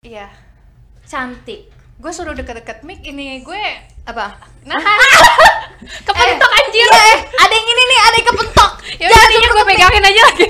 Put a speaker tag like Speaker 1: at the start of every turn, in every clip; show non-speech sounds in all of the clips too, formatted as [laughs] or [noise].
Speaker 1: Iya.
Speaker 2: cantik.
Speaker 1: Gue suruh deket-deket mic ini gue
Speaker 2: apa?
Speaker 1: Nah. [laughs] Kepentok anjir.
Speaker 2: Iya, eh, ada yang ini nih ada yang kepentok. [laughs]
Speaker 1: Ya udah gue pegangin aja lagi.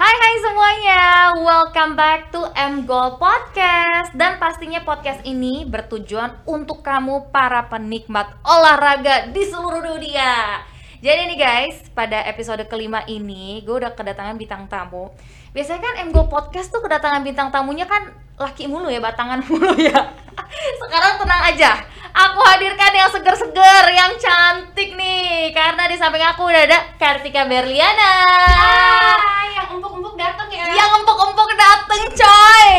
Speaker 2: Hai hai semuanya, welcome back to M Goal Podcast. Dan pastinya podcast ini bertujuan untuk kamu para penikmat olahraga di seluruh dunia Jadi nih guys, pada episode kelima ini gue udah kedatangan bintang tamu. Biasanya kan M Goal Podcast tuh kedatangan bintang tamunya kan laki mulu ya, batangan mulu ya. [laughs] Sekarang tenang aja, aku hadirkan yang seger-seger, yang cantik nih Karena di samping aku udah ada Kartika Berliana
Speaker 1: Ah, yang empuk-empuk datang ya.
Speaker 2: yang empuk-empuk dateng coy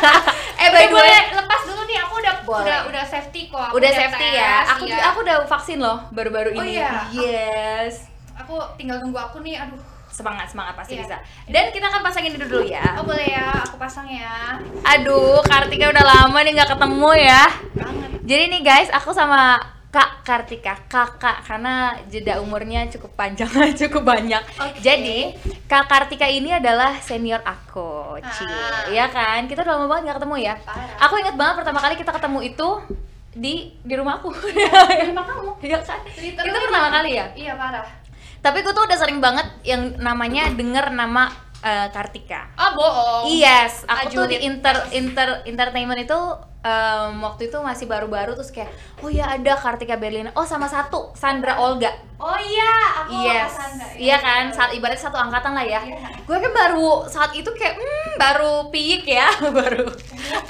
Speaker 2: [laughs] eh by the way
Speaker 1: boleh lepas dulu nih, aku udah
Speaker 2: Boleh.
Speaker 1: udah udah safety kok. Aku
Speaker 2: udah safety
Speaker 1: tes,
Speaker 2: ya aku
Speaker 1: iya.
Speaker 2: aku udah vaksin loh baru-baru
Speaker 1: Oh
Speaker 2: ini
Speaker 1: iya?
Speaker 2: yes
Speaker 1: aku tinggal tunggu aku nih. Aduh.
Speaker 2: Semangat semangat pasti
Speaker 1: Iya.
Speaker 2: bisa dan kita akan pasangin dulu dulu ya
Speaker 1: Oh boleh ya, aku pasang ya.
Speaker 2: aduh Kartika udah lama nih nggak ketemu ya
Speaker 1: Banget.
Speaker 2: jadi nih guys aku sama Kak Kartika, kakak karena jeda umurnya cukup panjang, [laughs] cukup banyak.
Speaker 1: Oke.
Speaker 2: Jadi Kak Kartika ini adalah senior aku, Ci.
Speaker 1: Ah.
Speaker 2: Ya kan? Kita udah lama banget nggak ketemu ya.
Speaker 1: Parah.
Speaker 2: Aku inget banget pertama kali kita ketemu itu di di rumahku.
Speaker 1: Di rumah kamu? [laughs]
Speaker 2: Iya kan? Itu pertama kali ya.
Speaker 1: Iya parah.
Speaker 2: Tapi gue tuh udah sering banget yang namanya denger nama eh, Kartika.
Speaker 1: Oh bohong.
Speaker 2: Yes, aku tuh di
Speaker 1: Ajurit.
Speaker 2: inter inter entertainment itu em, waktu itu masih baru-baru terus kayak oh ya ada Kartika Berlina. Oh sama satu Sandra Olga.
Speaker 1: Oh iya, aku
Speaker 2: yes.
Speaker 1: Sandra,
Speaker 2: Iya kan, saat ibarat satu angkatan lah ya.
Speaker 1: Iya.
Speaker 2: Gue kan baru saat itu kayak hmm, baru piik ya, [laughs] baru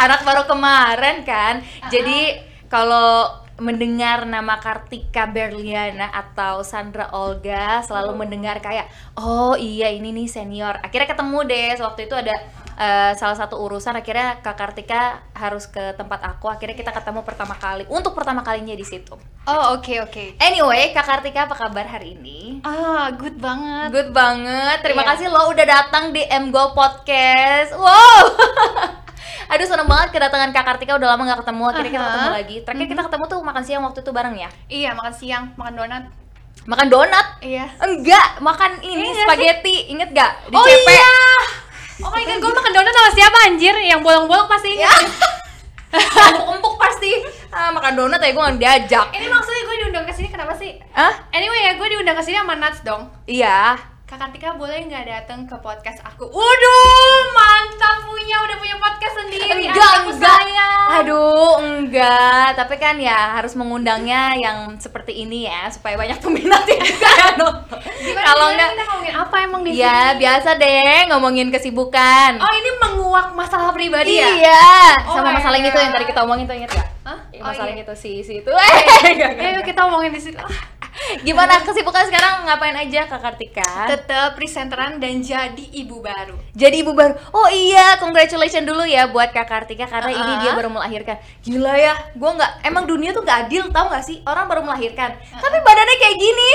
Speaker 2: anak baru kemarin kan. Jadi kalau mendengar nama Kartika Berliana atau Sandra Olga selalu mendengar kayak oh iya ini nih senior. Akhirnya ketemu deh waktu itu ada eh, salah satu urusan akhirnya Kak Kartika harus ke tempat aku. Akhirnya kita ketemu pertama kali untuk pertama kalinya di situ.
Speaker 1: Oh oke oke.
Speaker 2: Anyway, Kak Kartika apa kabar hari ini?
Speaker 1: Ah good banget.
Speaker 2: Good banget. Terima
Speaker 1: Iya.
Speaker 2: kasih lo udah datang di M Go Podcast. Wow. [laughs] Aduh seneng banget kedatangan Kak Kartika udah lama gak ketemu. Akhirnya kita
Speaker 1: Aha.
Speaker 2: ketemu lagi. Terakhir kita ketemu tuh makan siang waktu itu bareng ya.
Speaker 1: Iya makan siang, makan donat.
Speaker 2: Makan donat.
Speaker 1: Iya.
Speaker 2: Enggak, makan ini
Speaker 1: Iya nggak
Speaker 2: spaghetti. Inget gak? Di
Speaker 1: oh
Speaker 2: CP.
Speaker 1: iya. Oh my god, gue makan donat sama siapa anjir? Yang bolong-bolong pasti
Speaker 2: Ya. [laughs] Empuk-empuk pasti. Ah, makan donat ya gue gak diajak.
Speaker 1: Ini maksudnya gue diundang ke sini kenapa sih?
Speaker 2: Hah?
Speaker 1: Anyway ya, gue diundang ke sini sama Nats dong.
Speaker 2: Iya.
Speaker 1: Kak Kartika boleh nggak datang ke podcast aku? Waduh, mantap punya, udah punya podcast sendiri.
Speaker 2: enggak enggak
Speaker 1: sayang.
Speaker 2: aduh enggak tapi kan ya harus mengundangnya yang seperti ini ya supaya banyak peminatnya juga ya [laughs] kalau enggak
Speaker 1: kita ngomongin apa emang di
Speaker 2: ya
Speaker 1: sini?
Speaker 2: biasa deh ngomongin kesibukan
Speaker 1: Oh ini menguak masalah pribadi ya?
Speaker 2: iya
Speaker 1: Oh
Speaker 2: sama masalah yang itu yang tadi kita omongin tuh inget gak?
Speaker 1: Hah?
Speaker 2: Yang
Speaker 1: Oh,
Speaker 2: masalah
Speaker 1: iya.
Speaker 2: yang itu si si itu Eh, [laughs]
Speaker 1: Ayo
Speaker 2: enggak.
Speaker 1: kita ngomongin di sini.
Speaker 2: Gimana kesibukan sekarang? Ngapain aja kak Kartika?
Speaker 1: Tetap presenteran dan jadi ibu baru.
Speaker 2: jadi ibu baru. Oh iya congratulations dulu ya buat kak Kartika karena ini
Speaker 1: Uh-uh.
Speaker 2: dia baru melahirkan. Gila ya gue nggak emang dunia tuh nggak adil tau gak sih? Orang baru melahirkan. Tapi badannya kayak gini.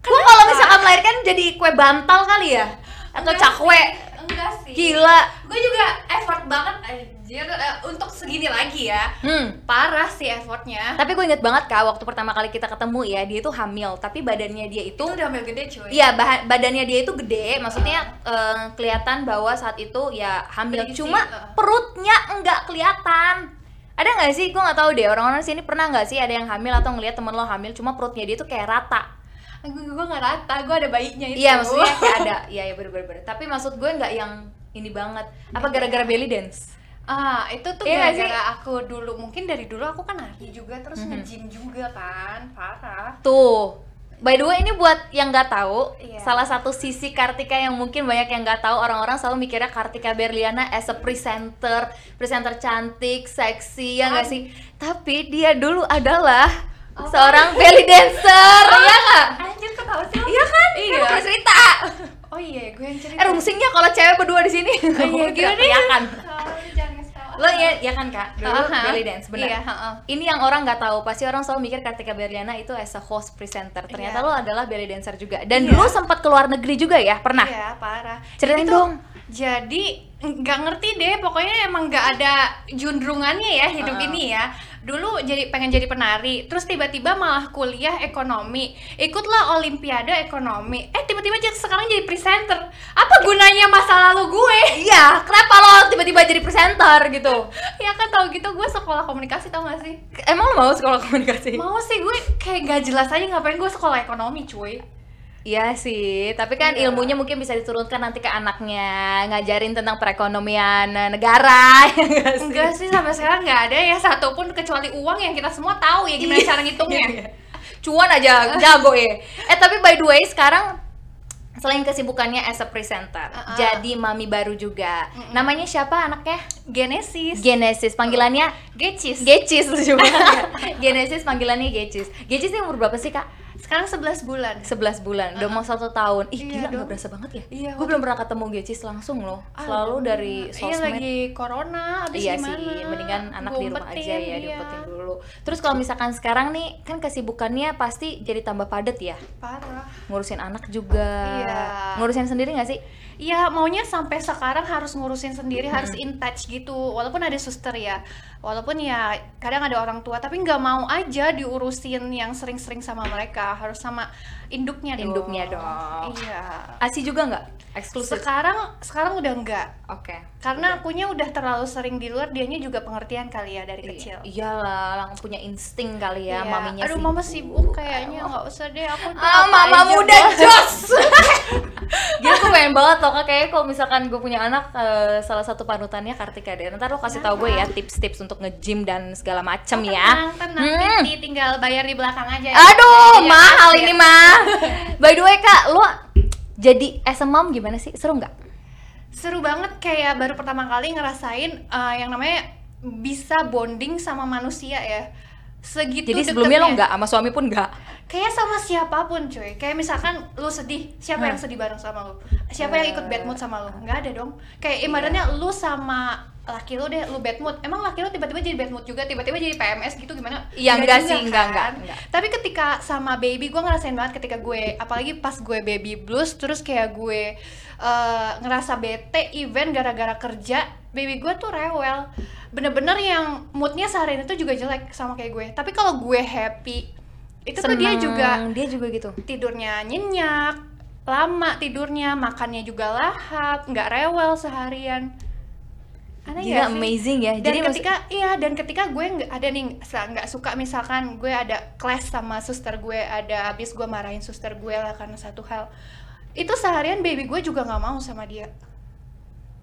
Speaker 1: Kenapa?
Speaker 2: kalau misalkan melahirkan jadi kue bantal kali ya? Atau
Speaker 1: Enggak
Speaker 2: cakwe.
Speaker 1: sih, Enggak sih.
Speaker 2: gila.
Speaker 1: Gue juga effort banget anjir eh, untuk segini lagi ya.
Speaker 2: hmm
Speaker 1: Parah sih effortnya.
Speaker 2: tapi gue inget banget kak waktu pertama kali kita ketemu ya dia itu hamil tapi badannya dia itu
Speaker 1: Itu udah ambil gede cuy.
Speaker 2: Iya, badannya dia itu gede, maksudnya eh, kelihatan bahwa saat itu ya hamil.
Speaker 1: Berisi,
Speaker 2: Cuma
Speaker 1: eh.
Speaker 2: perutnya enggak kelihatan. Ada nggak sih? Gue nggak tahu deh. Orang-orang sini pernah nggak sih ada yang hamil atau ngelihat temen lo hamil, cuma perutnya dia tuh kayak rata.
Speaker 1: Gue gue nggak rata, gue ada bayinya itu.
Speaker 2: Iya, maksudnya kayak ada. Iya, ya bener-bener. Tapi maksud gue nggak yang ini banget. Apa gara-gara belly dance?
Speaker 1: Ah, itu tuh
Speaker 2: Iya
Speaker 1: gara-gara aku dulu mungkin dari dulu aku kan lari juga terus
Speaker 2: Mhm.
Speaker 1: nge-gym juga kan, parah.
Speaker 2: Tuh. By the way ini buat yang nggak tahu,
Speaker 1: Iya.
Speaker 2: salah satu sisi Kartika yang mungkin banyak yang nggak tahu orang-orang selalu mikirnya Kartika Berliana as a presenter, presenter cantik, seksi ya nggak sih? Tapi dia dulu adalah
Speaker 1: Apa?
Speaker 2: seorang belly dancer,
Speaker 1: Oh.
Speaker 2: ya nggak?
Speaker 1: Anjir ketawa sih.
Speaker 2: Iya kan?
Speaker 1: Iya.
Speaker 2: Kan cerita.
Speaker 1: Oh iya, gue yang cerita.
Speaker 2: Eh rungsingnya kalau cewek berdua di sini.
Speaker 1: Oh iya, gimana ya? Tahu.
Speaker 2: Lo ya, ya kan kak? Dulu
Speaker 1: Aha.
Speaker 2: belly dance, benar.
Speaker 1: Iya, heeh.
Speaker 2: Ini yang orang nggak tahu, pasti orang selalu mikir Kartika Berliana itu as a host presenter. Ternyata
Speaker 1: Iya.
Speaker 2: lo adalah belly dancer juga. Dan
Speaker 1: Iya.
Speaker 2: dulu sempat ke luar negeri juga ya, pernah?
Speaker 1: Iya, parah.
Speaker 2: Ceritain
Speaker 1: Itu-
Speaker 2: dong.
Speaker 1: Jadi nggak ngerti deh, pokoknya emang nggak ada jundrungannya ya hidup
Speaker 2: Uh-uh.
Speaker 1: ini ya. Dulu jadi pengen jadi penari, terus tiba-tiba malah kuliah ekonomi, ikutlah olimpiade ekonomi. Eh tiba-tiba jadi sekarang jadi presenter. Apa gunanya masa lalu gue?
Speaker 2: Iya, kenapa lo tiba-tiba jadi presenter gitu? [laughs]
Speaker 1: ya kan tau gitu gue sekolah komunikasi tau gak sih?
Speaker 2: Emang lo mau sekolah komunikasi?
Speaker 1: Mau sih gue kayak gak jelas aja ngapain gue sekolah ekonomi cuy.
Speaker 2: Iya sih, tapi kan
Speaker 1: Iya.
Speaker 2: ilmunya mungkin bisa diturunkan nanti ke anaknya, ngajarin tentang perekonomian eh, negara, [laughs] ya sih?
Speaker 1: Enggak sih sampai sekarang nggak ada ya satupun kecuali uang yang kita semua tahu ya gimana
Speaker 2: Iya.
Speaker 1: cara ngitungnya.
Speaker 2: Cuan aja jago ya. Eh tapi by the way sekarang selain kesibukannya as a presenter,
Speaker 1: Uh-uh.
Speaker 2: jadi mami baru juga. Namanya siapa anaknya?
Speaker 1: Genesis,
Speaker 2: Genesis, panggilannya
Speaker 1: Gecis.
Speaker 2: Gecis juga. [laughs] Genesis panggilannya Gecis. Gecis ini umur berapa sih kak?
Speaker 1: Sekarang 11 bulan.
Speaker 2: 11 bulan, udah mau satu tahun. Ih
Speaker 1: Iya
Speaker 2: gila nggak berasa banget ya?
Speaker 1: Iya,
Speaker 2: Gue belum pernah ketemu Gecis langsung loh. Selalu
Speaker 1: Aduh,
Speaker 2: dari
Speaker 1: Iya
Speaker 2: sosmed.
Speaker 1: lagi corona, abis
Speaker 2: iya
Speaker 1: gimana?
Speaker 2: sih, mendingan anak di rumah aja ya,
Speaker 1: iya.
Speaker 2: diumpetin dulu. Terus kalau misalkan sekarang nih, kan kesibukannya pasti jadi tambah padat ya.
Speaker 1: Parah.
Speaker 2: Ngurusin anak juga.
Speaker 1: Iya.
Speaker 2: Ngurusin sendiri nggak sih?
Speaker 1: Iya, maunya sampai sekarang harus ngurusin sendiri, harus in touch gitu. Walaupun ada suster ya, walaupun ya kadang ada orang tua, tapi nggak mau aja diurusin yang sering-sering sama mereka, harus sama induknya dong.
Speaker 2: Induknya dong.
Speaker 1: Iya.
Speaker 2: Asi juga nggak? Eksklusif.
Speaker 1: Sekarang sekarang udah enggak.
Speaker 2: Oke.
Speaker 1: Karena akunya udah terlalu sering di luar, dianya juga pengertian kali ya dari kecil.
Speaker 2: Iyalah, langsung punya insting kali ya,
Speaker 1: Iya.
Speaker 2: maminya
Speaker 1: Aduh,
Speaker 2: sibuk.
Speaker 1: mama sibuk kayaknya nggak usah deh. Aku [laughs] tuh
Speaker 2: Ah, mama muda
Speaker 1: boleh.
Speaker 2: jos. Gila gue pengen banget loh kayaknya kalau misalkan gue punya anak eh, salah satu panutannya Kartika deh. Ntar lo kasih tahu gue ya tips-tips untuk nge-gym dan segala macem ya.
Speaker 1: Tenang, tenang,
Speaker 2: Hmm.
Speaker 1: Tinggal bayar di belakang aja. ya.
Speaker 2: Aduh,
Speaker 1: Iya,
Speaker 2: mahal
Speaker 1: iya.
Speaker 2: ini mah. [laughs] By the way Kak, lo jadi as a mom gimana sih? Seru nggak?
Speaker 1: Seru banget kayak baru pertama kali ngerasain uh, yang namanya bisa bonding sama manusia ya. Segitu
Speaker 2: Jadi sebelumnya lo nggak sama suami pun nggak?
Speaker 1: Kayak sama siapa pun cuy. Kayak misalkan lu sedih, siapa
Speaker 2: Hmm.
Speaker 1: yang sedih bareng sama lu? Siapa yang ikut bad mood sama lu? Nggak ada dong. Kayak ibaratnya lu sama laki lu deh, lu bad mood. Emang laki lu tiba-tiba jadi bad mood juga, tiba-tiba jadi PMS gitu gimana?
Speaker 2: Iya,
Speaker 1: Nggak
Speaker 2: enggak
Speaker 1: juga
Speaker 2: sih, enggak,
Speaker 1: kan?
Speaker 2: enggak, enggak.
Speaker 1: Tapi ketika sama baby, gue ngerasain banget ketika gue, apalagi pas gue baby blues, terus kayak gue eh, ngerasa bete, event gara-gara kerja, baby gue tuh rewel. Bener-bener yang moodnya seharian itu juga jelek sama kayak gue. Tapi kalau gue happy, itu tuh dia juga
Speaker 2: dia juga gitu.
Speaker 1: tidurnya nyenyak, lama tidurnya, makannya juga lahap, nggak rewel seharian. Aneh
Speaker 2: Gila
Speaker 1: sih?
Speaker 2: amazing ya.
Speaker 1: dan
Speaker 2: Jadi maksud-
Speaker 1: ketika iya dan ketika gue nggak ada nih nggak suka misalkan gue ada clash sama suster gue ada habis gue marahin suster gue lah karena satu hal itu seharian baby gue juga nggak mau sama dia.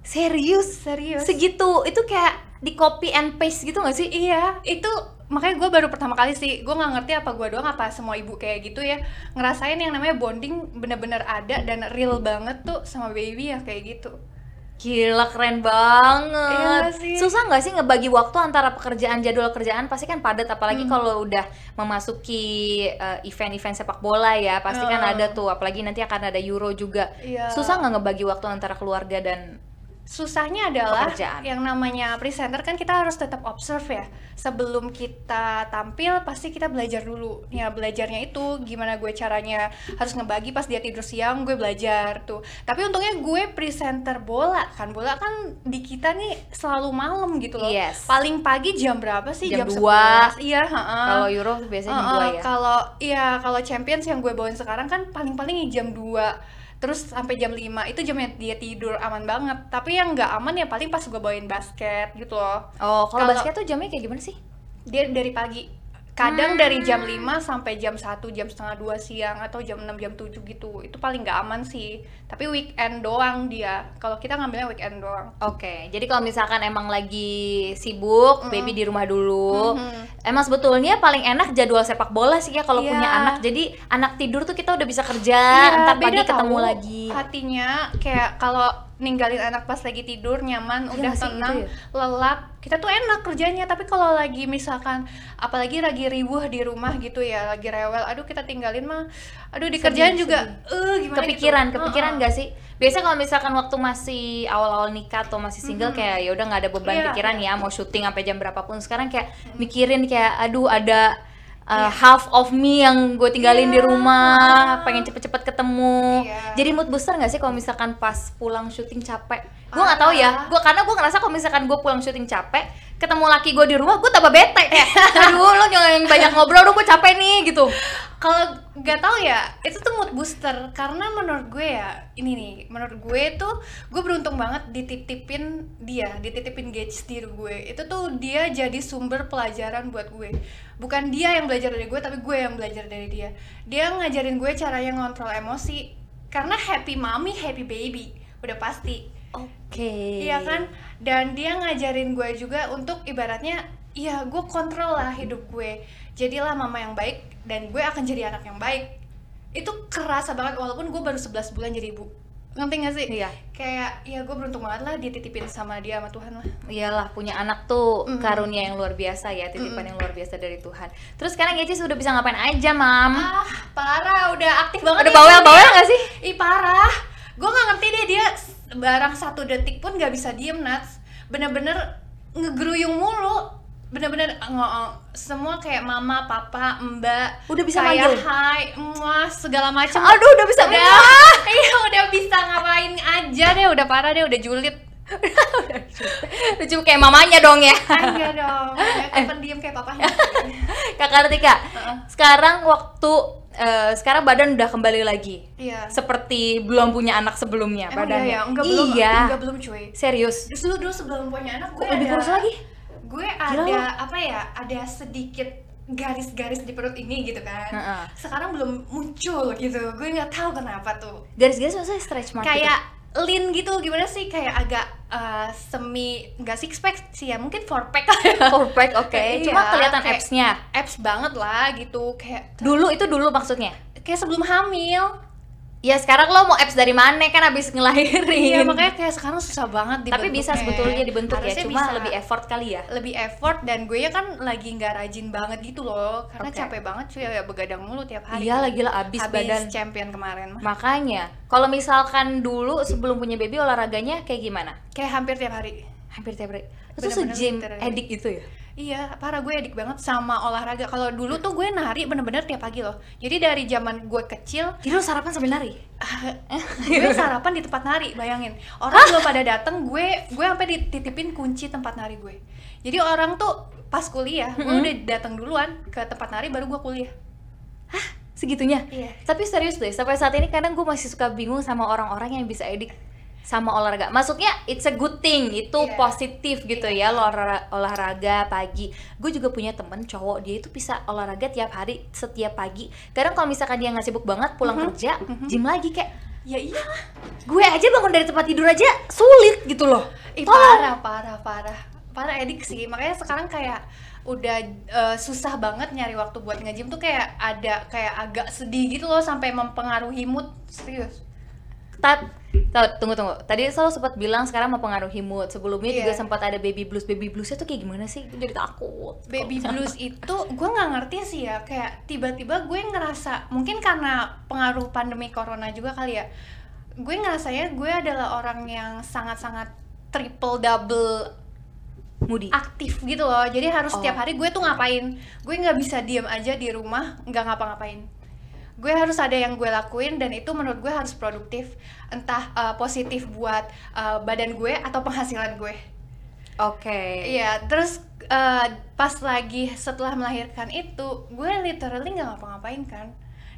Speaker 2: Serius?
Speaker 1: Serius.
Speaker 2: Segitu? Itu kayak di copy and paste gitu gak sih?
Speaker 1: iya. Itu makanya gue baru pertama kali sih. Gue nggak ngerti apa gue doang apa semua ibu kayak gitu ya. Ngerasain yang namanya bonding bener-bener ada dan real banget tuh sama baby ya kayak gitu
Speaker 2: Gila keren banget.
Speaker 1: Iya?
Speaker 2: Susah nggak sih ngebagi waktu antara pekerjaan jadwal kerjaan pasti kan padat apalagi
Speaker 1: Hmm.
Speaker 2: kalau udah memasuki uh, event-event sepak bola ya pasti kan
Speaker 1: Heeh.
Speaker 2: ada tuh apalagi nanti akan ada Euro juga.
Speaker 1: Iya.
Speaker 2: Susah nggak ngebagi waktu antara keluarga dan
Speaker 1: susahnya adalah
Speaker 2: Pekerjaan.
Speaker 1: yang namanya presenter kan kita harus tetap observe ya sebelum kita tampil pasti kita belajar dulu ya belajarnya itu gimana gue caranya harus ngebagi pas dia tidur siang gue belajar tuh tapi untungnya gue presenter bola kan bola kan di kita nih selalu malam gitu loh
Speaker 2: Yes.
Speaker 1: paling pagi jam berapa sih
Speaker 2: Jam
Speaker 1: jam,
Speaker 2: dua.
Speaker 1: 11 iya heeh.
Speaker 2: kalau Euro biasanya jam
Speaker 1: Heeh,
Speaker 2: dua ya.
Speaker 1: Kalau iya kalau Champions yang gue bawain sekarang kan paling-paling jam 2 terus sampai jam 5 itu jamnya dia tidur aman banget. Tapi yang nggak aman ya paling pas gue bawain basket gitu loh.
Speaker 2: Oh, kalau
Speaker 1: Kalau-
Speaker 2: basket tuh jamnya kayak gimana sih?
Speaker 1: Dia dari pagi. Kadang
Speaker 2: Hmm.
Speaker 1: dari jam 5 sampai jam 1, jam setengah 2 siang atau jam 6, jam 7 gitu. Itu paling nggak aman sih. Tapi weekend doang dia. Kalau kita ngambilnya weekend doang.
Speaker 2: Oke, jadi kalau misalkan emang lagi sibuk,
Speaker 1: Mm.
Speaker 2: baby di rumah dulu.
Speaker 1: Mhm.
Speaker 2: Emang sebetulnya paling enak jadwal sepak bola sih ya kalau
Speaker 1: Iya.
Speaker 2: punya anak. Jadi anak tidur tuh kita udah bisa kerja,
Speaker 1: Iya,
Speaker 2: ntar pagi ketemu lagi.
Speaker 1: Hatinya kayak kalau ninggalin anak pas lagi tidur nyaman,
Speaker 2: Iya
Speaker 1: udah
Speaker 2: nggak
Speaker 1: tenang,
Speaker 2: gitu
Speaker 1: lelap. Kita tuh enak kerjanya, tapi kalau lagi misalkan apalagi lagi ribuh di rumah gitu ya, lagi rewel, aduh kita tinggalin mah. Aduh di kerjaan juga eh gimana
Speaker 2: kepikiran,
Speaker 1: gitu.
Speaker 2: kepikiran
Speaker 1: Heeh.
Speaker 2: gak sih? Biasanya kalau misalkan waktu masih awal-awal nikah atau masih single kayak ya udah nggak ada beban
Speaker 1: Iya,
Speaker 2: pikiran ya mau syuting sampai jam berapapun. Sekarang kayak mikirin kayak aduh ada uh, half of me yang gue tinggalin di
Speaker 1: Iya.
Speaker 2: rumah, pengen cepet-cepet ketemu.
Speaker 1: Iya.
Speaker 2: Jadi mood booster nggak sih kalau misalkan pas pulang syuting capek? Gue nggak tahu ya, gue karena gue ngerasa kalau misalkan gue pulang syuting capek, ketemu laki gue di rumah, gue tambah bete kayak, aduh lo jangan banyak ngobrol, dong gue capek nih gitu.
Speaker 1: kalau nggak tahu ya itu tuh mood booster karena menurut gue ya ini nih menurut gue tuh gue beruntung banget dititipin dia dititipin Gage di gue itu tuh dia jadi sumber pelajaran buat gue bukan dia yang belajar dari gue tapi gue yang belajar dari dia dia ngajarin gue caranya ngontrol emosi karena happy mommy happy baby udah pasti
Speaker 2: Oke.
Speaker 1: Iya kan? Dan dia ngajarin gue juga untuk ibaratnya ya gue kontrol lah hidup gue. Jadilah mama yang baik dan gue akan jadi anak yang baik. Itu kerasa banget walaupun gue baru 11 bulan jadi ibu. Ngerti gak sih?
Speaker 2: Iya.
Speaker 1: Kayak ya gue beruntung banget lah dititipin sama dia sama Tuhan lah.
Speaker 2: Iyalah punya anak tuh
Speaker 1: Mm.
Speaker 2: karunia yang luar biasa ya, titipan yang luar biasa dari Tuhan. Terus sekarang Geci sudah bisa ngapain aja, Mam?
Speaker 1: Ah, parah, udah aktif banget.
Speaker 2: Udah bawel-bawel
Speaker 1: hidupnya.
Speaker 2: nggak sih?
Speaker 1: Ih, parah. Gue nggak ngerti deh dia barang satu detik pun nggak bisa diem, Nats. Bener-bener ngegeruyung mulu. Bener-bener semua kayak mama, papa, mbak.
Speaker 2: Udah bisa
Speaker 1: kayak
Speaker 2: manggil?
Speaker 1: hai, muah, segala macam.
Speaker 2: Aduh, udah bisa
Speaker 1: udah, [laughs] iya udah bisa ngapain aja deh, udah parah deh, udah julid. [laughs]
Speaker 2: Lucu kayak mamanya dong ya.
Speaker 1: Ah, Enggak dong, [laughs] kayak pendiam kayak papanya.
Speaker 2: Kakak Artika,
Speaker 1: Heeh.
Speaker 2: sekarang waktu eh, sekarang badan udah kembali lagi.
Speaker 1: Iya.
Speaker 2: Seperti belum punya anak sebelumnya
Speaker 1: Emang
Speaker 2: badannya.
Speaker 1: iya ya? Enggak belum,
Speaker 2: iya.
Speaker 1: enggak belum cuy.
Speaker 2: Serius.
Speaker 1: Justru dulu sebelum punya anak gue
Speaker 2: Kok lebih
Speaker 1: ada
Speaker 2: kurus lagi?
Speaker 1: gue
Speaker 2: Gila
Speaker 1: ada
Speaker 2: lo.
Speaker 1: apa ya ada sedikit garis-garis di perut ini gitu kan
Speaker 2: Heeh.
Speaker 1: sekarang belum muncul gitu gue nggak tahu kenapa tuh
Speaker 2: Garis-garis maksudnya stretch mark
Speaker 1: kayak lean gitu gimana sih kayak agak uh, semi nggak six pack sih ya mungkin four pack. [laughs]
Speaker 2: Four pack, oke.
Speaker 1: Iya,
Speaker 2: Cuma kelihatan
Speaker 1: kayak-
Speaker 2: abs-nya.
Speaker 1: abs banget lah gitu kayak
Speaker 2: Dulu itu dulu maksudnya.
Speaker 1: kayak sebelum hamil
Speaker 2: Ya sekarang lo mau abs dari mana kan abis ngelahirin.
Speaker 1: iya makanya kayak sekarang susah banget
Speaker 2: Tapi bisa sebetulnya dibentuk ya,
Speaker 1: Harusnya
Speaker 2: cuma
Speaker 1: bisa.
Speaker 2: lebih effort kali ya.
Speaker 1: lebih effort dan gue ya kan lagi nggak rajin banget gitu loh karena
Speaker 2: Oke.
Speaker 1: capek banget cuy ya begadang mulu tiap hari
Speaker 2: Iya lagi lah abis,
Speaker 1: habis
Speaker 2: badan.
Speaker 1: champion kemarin mah
Speaker 2: Makanya, kalau misalkan dulu sebelum punya baby olahraganya kayak gimana?
Speaker 1: kayak hampir tiap hari
Speaker 2: Hampir tiap hari. Itu se-gym edik itu ya?
Speaker 1: Iya parah gue edik banget sama olahraga. Kalau dulu tuh gue nari bener-bener tiap pagi loh. Jadi dari zaman gue kecil
Speaker 2: Jadi sarapan sambil nari? [laughs]
Speaker 1: gue sarapan di tempat nari bayangin. Orang belum pada dateng gue gue sampai dititipin kunci tempat nari gue. Jadi orang tuh pas kuliah gue udah datang duluan ke tempat nari baru gue kuliah.
Speaker 2: Segitunya?
Speaker 1: iya.
Speaker 2: Tapi serius deh, sampai saat ini kadang gue masih suka bingung sama orang-orang yang bisa edik sama olahraga. Maksudnya it's a good thing, itu
Speaker 1: Iya.
Speaker 2: positif gitu ya lo olahra- olahraga pagi. Gue juga punya temen cowok dia itu bisa olahraga tiap hari, setiap pagi. Kadang kalau misalkan dia nggak sibuk banget pulang
Speaker 1: Mhm,
Speaker 2: kerja,
Speaker 1: mhm.
Speaker 2: gym lagi kayak
Speaker 1: ya iya
Speaker 2: gue aja bangun dari tempat tidur aja sulit gitu loh.
Speaker 1: Ih, parah, parah, parah. Parah edik sih. Makanya sekarang kayak udah eh, susah banget nyari waktu buat nge-gym tuh kayak ada kayak agak sedih gitu loh sampai mempengaruhi mood. Serius.
Speaker 2: Tat, tunggu tunggu. Tadi selalu sempat bilang sekarang mempengaruhi mood. Sebelumnya juga
Speaker 1: Iya.
Speaker 2: sempat ada baby blues. Baby bluesnya tuh kayak gimana sih? Gue jadi takut.
Speaker 1: Baby blues itu gue nggak ngerti sih ya kayak tiba-tiba gue ngerasa mungkin karena pengaruh pandemi corona juga kali ya gue ngerasanya gue adalah orang yang sangat-sangat triple double
Speaker 2: Moody.
Speaker 1: aktif gitu loh jadi harus
Speaker 2: Oh.
Speaker 1: setiap hari gue tuh ngapain gue nggak bisa diem aja di rumah nggak ngapa-ngapain gue harus ada yang gue lakuin dan itu menurut gue harus produktif entah uh, positif buat uh, badan gue atau penghasilan gue
Speaker 2: Oke.
Speaker 1: iya terus uh, pas lagi setelah melahirkan itu gue literally nggak ngapa-ngapain kan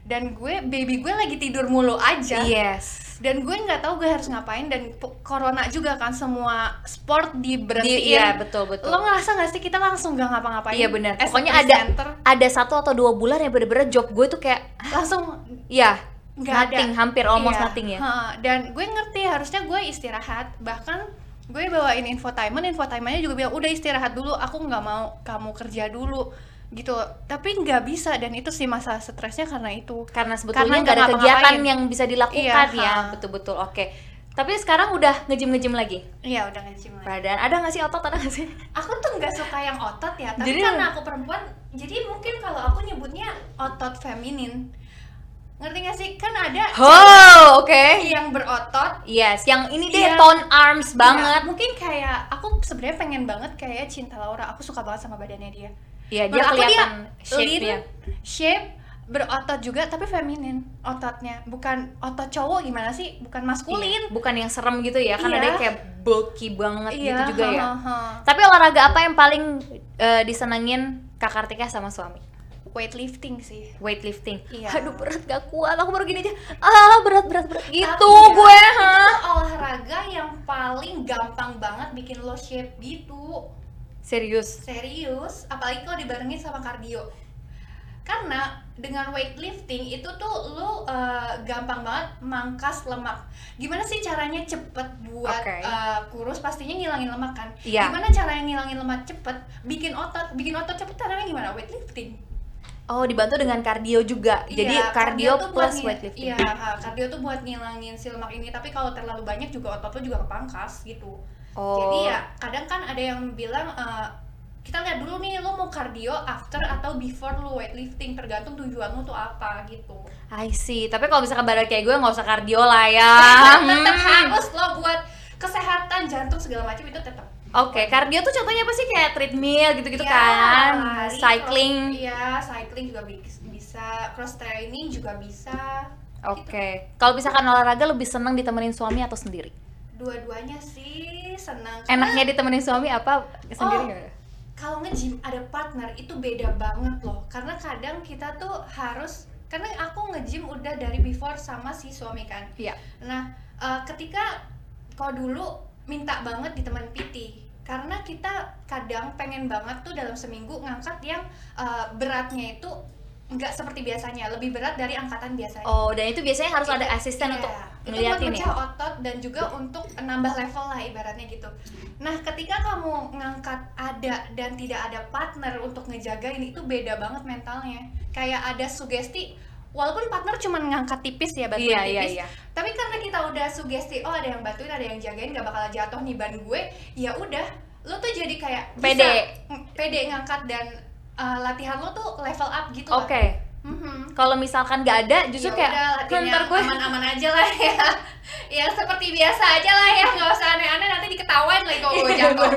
Speaker 1: dan gue baby gue lagi tidur mulu aja
Speaker 2: Yes.
Speaker 1: dan gue nggak tahu gue harus ngapain dan corona juga kan semua sport diberhentiin
Speaker 2: Di- iya, betul, betul.
Speaker 1: lo ngerasa nggak sih kita langsung nggak ngapa-ngapain
Speaker 2: Iya benar. Pokoknya ada
Speaker 1: presenter,
Speaker 2: ada satu atau dua bulan yang bener-bener job gue tuh kayak
Speaker 1: langsung
Speaker 2: ya
Speaker 1: nggak
Speaker 2: nothing,
Speaker 1: ada
Speaker 2: hampir almost
Speaker 1: Iya,
Speaker 2: nothing ya.
Speaker 1: ha, dan gue ngerti harusnya gue istirahat bahkan gue bawain infotainment infotainmentnya juga bilang udah istirahat dulu aku nggak mau kamu kerja dulu gitu tapi nggak bisa dan itu sih masalah stresnya karena itu
Speaker 2: Karena sebetulnya nggak ada kegiatan yang bisa dilakukan
Speaker 1: Iya,
Speaker 2: ya, betul-betul. Oke. Tapi sekarang udah ngejim-ngejim lagi.
Speaker 1: iya udah nge-gym lagi.
Speaker 2: Badan ada nggak sih otot ada nggak sih?
Speaker 1: aku tuh nggak suka yang otot ya tapi
Speaker 2: Jadi-
Speaker 1: karena aku perempuan jadi mungkin kalau aku nyebutnya otot feminin ngerti gak sih kan ada
Speaker 2: Oh, oke.
Speaker 1: yang berotot
Speaker 2: Yes, yang ini deh
Speaker 1: Iya.
Speaker 2: tone arms banget.
Speaker 1: Iya, mungkin kayak aku sebenarnya pengen banget kayak Cinta Laura aku suka banget sama badannya dia
Speaker 2: Iya, dia
Speaker 1: Menurut
Speaker 2: kelihatan
Speaker 1: lean,
Speaker 2: shape-nya.
Speaker 1: shape, berotot juga tapi feminin ototnya. Bukan otot cowok gimana sih? Bukan maskulin.
Speaker 2: Iya, bukan yang serem gitu ya kan
Speaker 1: Iya.
Speaker 2: ada kayak bulky banget
Speaker 1: Iya,
Speaker 2: gitu juga ya
Speaker 1: ha, ha, ha.
Speaker 2: tapi olahraga apa yang paling eh, disenengin kak Kartika sama suami
Speaker 1: Weightlifting sih.
Speaker 2: weightlifting
Speaker 1: Iya.
Speaker 2: aduh berat gak kuat aku baru gini aja ah berat berat berat gitu
Speaker 1: Tapi ya,
Speaker 2: gue ha
Speaker 1: itu olahraga yang paling gampang banget bikin lo shape gitu.
Speaker 2: Serius
Speaker 1: Serius, apalagi kalau dibarengin sama kardio. Karena dengan weightlifting itu tuh lo uh, gampang banget mangkas lemak. Gimana sih caranya cepet buat
Speaker 2: Oke.
Speaker 1: uh, kurus? Pastinya ngilangin lemak kan.
Speaker 2: Iya.
Speaker 1: Gimana caranya ngilangin lemak cepet? Bikin otot, bikin otot cepet caranya gimana? Weightlifting.
Speaker 2: oh dibantu dengan kardio juga jadi
Speaker 1: Iya,
Speaker 2: kardio
Speaker 1: tuh buat
Speaker 2: plus weightlifting
Speaker 1: Iya, kardio tuh buat ngilangin si lemak ini. Tapi kalau terlalu banyak juga otot lo juga kepangkas gitu.
Speaker 2: Oh
Speaker 1: Jadi ya kadang kan ada yang bilang eh, kita lihat dulu nih lo mau kardio after atau before lo weightlifting tergantung tujuan lo tuh apa gitu.
Speaker 2: I see tapi kalau misalkan badan kayak gue nggak usah kardio lah ya
Speaker 1: tetap
Speaker 2: Hmm.
Speaker 1: harus lo buat kesehatan jantung segala macam itu tetap.
Speaker 2: Oke, kardio tuh contohnya apa sih kayak treadmill gitu-gitu
Speaker 1: Ya,
Speaker 2: kan,
Speaker 1: lari,
Speaker 2: cycling.
Speaker 1: Iya, cycling juga bi- bisa, cross training juga bisa.
Speaker 2: Oke, kalau misalkan olahraga lebih seneng ditemenin suami atau sendiri?
Speaker 1: Dua-duanya sih senang.
Speaker 2: Enaknya ditemenin suami apa sendiri
Speaker 1: Oh. kalau nge-gym ada partner itu beda banget loh karena kadang kita tuh harus karena aku nge-gym udah dari before sama si suami kan
Speaker 2: Iya.
Speaker 1: nah eh, ketika kalau dulu minta banget ditemenin PT karena kita kadang pengen banget tuh dalam seminggu ngangkat yang eh, beratnya itu nggak seperti biasanya lebih berat dari angkatan biasanya
Speaker 2: Oh, dan itu biasanya harus ada asisten
Speaker 1: Iya,
Speaker 2: untuk
Speaker 1: itu buat
Speaker 2: ngeliatin ya.
Speaker 1: otot dan juga untuk nambah level lah ibaratnya gitu. Nah, ketika kamu ngangkat ada dan tidak ada partner untuk ngejagain itu beda banget mentalnya. Kayak ada sugesti walaupun partner cuma ngangkat tipis ya bantuin
Speaker 2: Iya, iya,
Speaker 1: tipis.
Speaker 2: iya.
Speaker 1: Tapi karena kita udah sugesti oh ada yang bantuin, ada yang jagain gak bakal jatuh nih ban gue, ya udah lo tuh jadi kayak
Speaker 2: Pede.
Speaker 1: ng- pede ngangkat dan uh, latihan lo tuh level up gitu.
Speaker 2: Oke.
Speaker 1: Mhm.
Speaker 2: Kalau misalkan nggak ada, justru
Speaker 1: Ya
Speaker 2: kayak
Speaker 1: udah,
Speaker 2: "Kan
Speaker 1: latihannya
Speaker 2: ntar gue
Speaker 1: aman-aman aja lah ya ya seperti biasa aja lah ya nggak usah aneh-aneh nanti diketawain lagi kalau [laughs] gue jatuh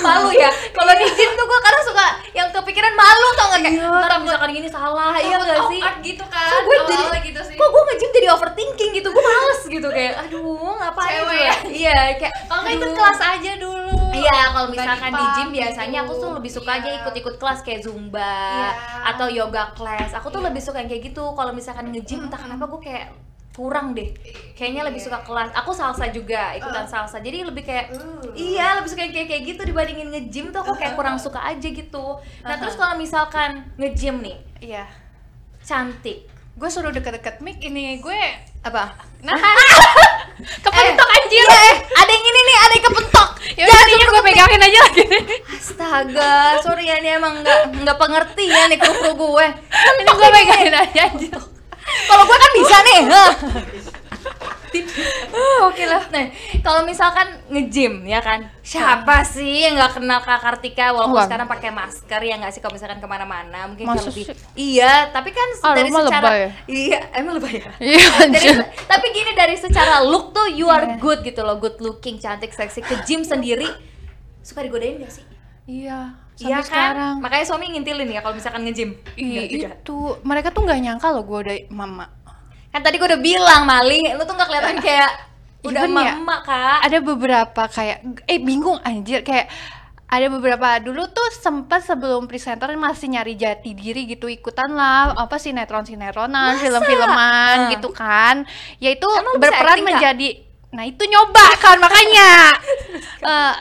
Speaker 2: malu ya. Kalau di gym tuh gue kadang suka yang kepikiran malu tau nggak kayak
Speaker 1: Iya,
Speaker 2: ntar misalkan gini salah, iya nggak sih?
Speaker 1: gitu kan
Speaker 2: Kok gue jadi,
Speaker 1: gitu sih
Speaker 2: kok gue nge-gym jadi overthinking gitu, gue males gitu kayak, aduh ngapain
Speaker 1: Cewek ya?
Speaker 2: Iya, kayak
Speaker 1: kalau nggak ikut kelas aja dulu
Speaker 2: Iya, kalau
Speaker 1: Body
Speaker 2: misalkan di gym biasanya aku
Speaker 1: gitu.
Speaker 2: tuh lebih suka aja
Speaker 1: Iya.
Speaker 2: ikut-ikut kelas kayak zumba
Speaker 1: Iya.
Speaker 2: atau yoga class. Aku tuh
Speaker 1: Iya.
Speaker 2: lebih suka yang kayak gitu. Kalau misalkan nge-gym entah kenapa gue kayak kurang deh. Kayaknya lebih
Speaker 1: Iya.
Speaker 2: suka kelas. Aku salsa juga, ikutan
Speaker 1: Uh.
Speaker 2: salsa. Jadi lebih kayak
Speaker 1: Uh.
Speaker 2: Iya, lebih suka yang kayak kayak gitu dibandingin nge-gym tuh aku kayak kurang suka aja gitu. Nah, terus kalau misalkan nge-gym nih,
Speaker 1: iya
Speaker 2: cantik.
Speaker 1: gue suruh deket-deket mic ini gue
Speaker 2: Apa?
Speaker 1: nah [laughs] kepentok anjir
Speaker 2: Iya, eh, ada yang ini nih, ada yang kepentok.
Speaker 1: ya udah ini gue pegangin aja lagi
Speaker 2: Astaga, sorry ya ini emang nggak nggak pengertian nih kru gue.
Speaker 1: ini gue pegangin aja anjir
Speaker 2: Kalau gue kan bisa nih. Oke lah. Nah, kalau misalkan nge-gym ya kan, siapa sih yang nggak kenal Kak Kartika walaupun
Speaker 1: Wah.
Speaker 2: sekarang pakai masker ya nggak sih kalau misalkan ke mana-mana mungkin
Speaker 1: Masa
Speaker 2: jauh lebih.
Speaker 1: sih?
Speaker 2: Iya, tapi kan
Speaker 1: Ah,
Speaker 2: dari secara
Speaker 1: lebay ya?
Speaker 2: iya emang lebay ya.
Speaker 1: iya
Speaker 2: Dari, tapi gini dari secara look tuh you are
Speaker 1: Iya.
Speaker 2: good gitu loh, good looking, cantik, seksi. Ke gym sendiri suka digodain gak sih?
Speaker 1: iya
Speaker 2: Iya
Speaker 1: sampai
Speaker 2: kan?
Speaker 1: sekarang
Speaker 2: Makanya suami ngintilin ya kalau misalkan nge-gym.
Speaker 1: Iya
Speaker 2: Nggak
Speaker 1: itu mereka tuh nggak nyangka loh gue udah mama
Speaker 2: Kan tadi gue udah bilang, Mali, lu tuh gak kelihatan [laughs] kayak udah
Speaker 1: Even ya,
Speaker 2: emak-emak, Kak.
Speaker 1: ada beberapa kayak eh bingung anjir kayak ada beberapa dulu tuh sempat sebelum presenter masih nyari jati diri gitu ikutan lah apa sinetron sinetronan
Speaker 2: Masa?
Speaker 1: film-filman
Speaker 2: Ah.
Speaker 1: gitu kan ya itu
Speaker 2: Emang lu bisa
Speaker 1: berperan menjadi nah itu nyoba kan makanya [laughs] Eh,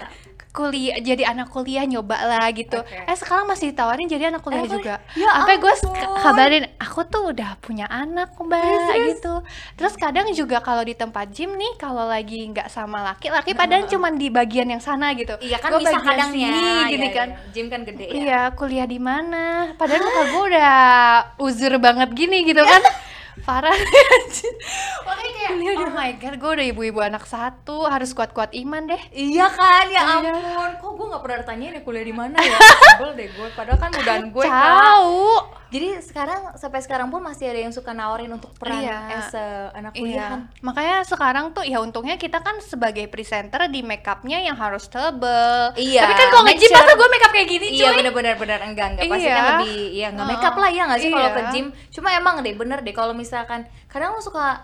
Speaker 1: kuliah jadi anak kuliah nyoba lah gitu.
Speaker 2: Oke.
Speaker 1: eh sekarang masih ditawarin jadi anak kuliah
Speaker 2: Eh,
Speaker 1: juga.
Speaker 2: Ya
Speaker 1: sampai gue kabarin aku tuh udah punya anak mbak
Speaker 2: Terus,
Speaker 1: gitu. Terus kadang juga kalau di tempat gym nih kalau lagi nggak sama laki laki padahal cuman di bagian yang sana gitu.
Speaker 2: Iya kan
Speaker 1: Gua
Speaker 2: bisa kadangnya.
Speaker 1: sini, gini
Speaker 2: Iya,
Speaker 1: kan.
Speaker 2: iya. Gym kan gede ya.
Speaker 1: iya kuliah di mana? Padahal muka gue udah uzur banget gini gitu [laughs] kan parah [laughs] makanya kayak oh my god gue udah ibu-ibu anak satu harus kuat-kuat iman deh
Speaker 2: Iya kan, ya
Speaker 1: Iya.
Speaker 2: ampun. Kok gue gak pernah ditanyain ya kuliah di mana ya? [laughs] Sebel deh gue, padahal kan mudahan gue kan. Jadi sekarang sampai sekarang pun masih ada yang suka nawarin untuk peran
Speaker 1: Iya.
Speaker 2: as a anak
Speaker 1: Iya,
Speaker 2: kuliahan.
Speaker 1: makanya sekarang tuh ya untungnya kita kan sebagai presenter di makeupnya yang harus tebel.
Speaker 2: Iya,
Speaker 1: Tapi kan kalau nge-gym masa gue makeup kayak gini
Speaker 2: Iya
Speaker 1: cuy.
Speaker 2: bener-bener bener enggak enggak pasti
Speaker 1: Iya.
Speaker 2: kan lebih ya nggak
Speaker 1: Heeh.
Speaker 2: make up lah ya nggak sih kalau
Speaker 1: Iya.
Speaker 2: ke gym. Cuma emang deh bener deh kalau misalkan kadang lo suka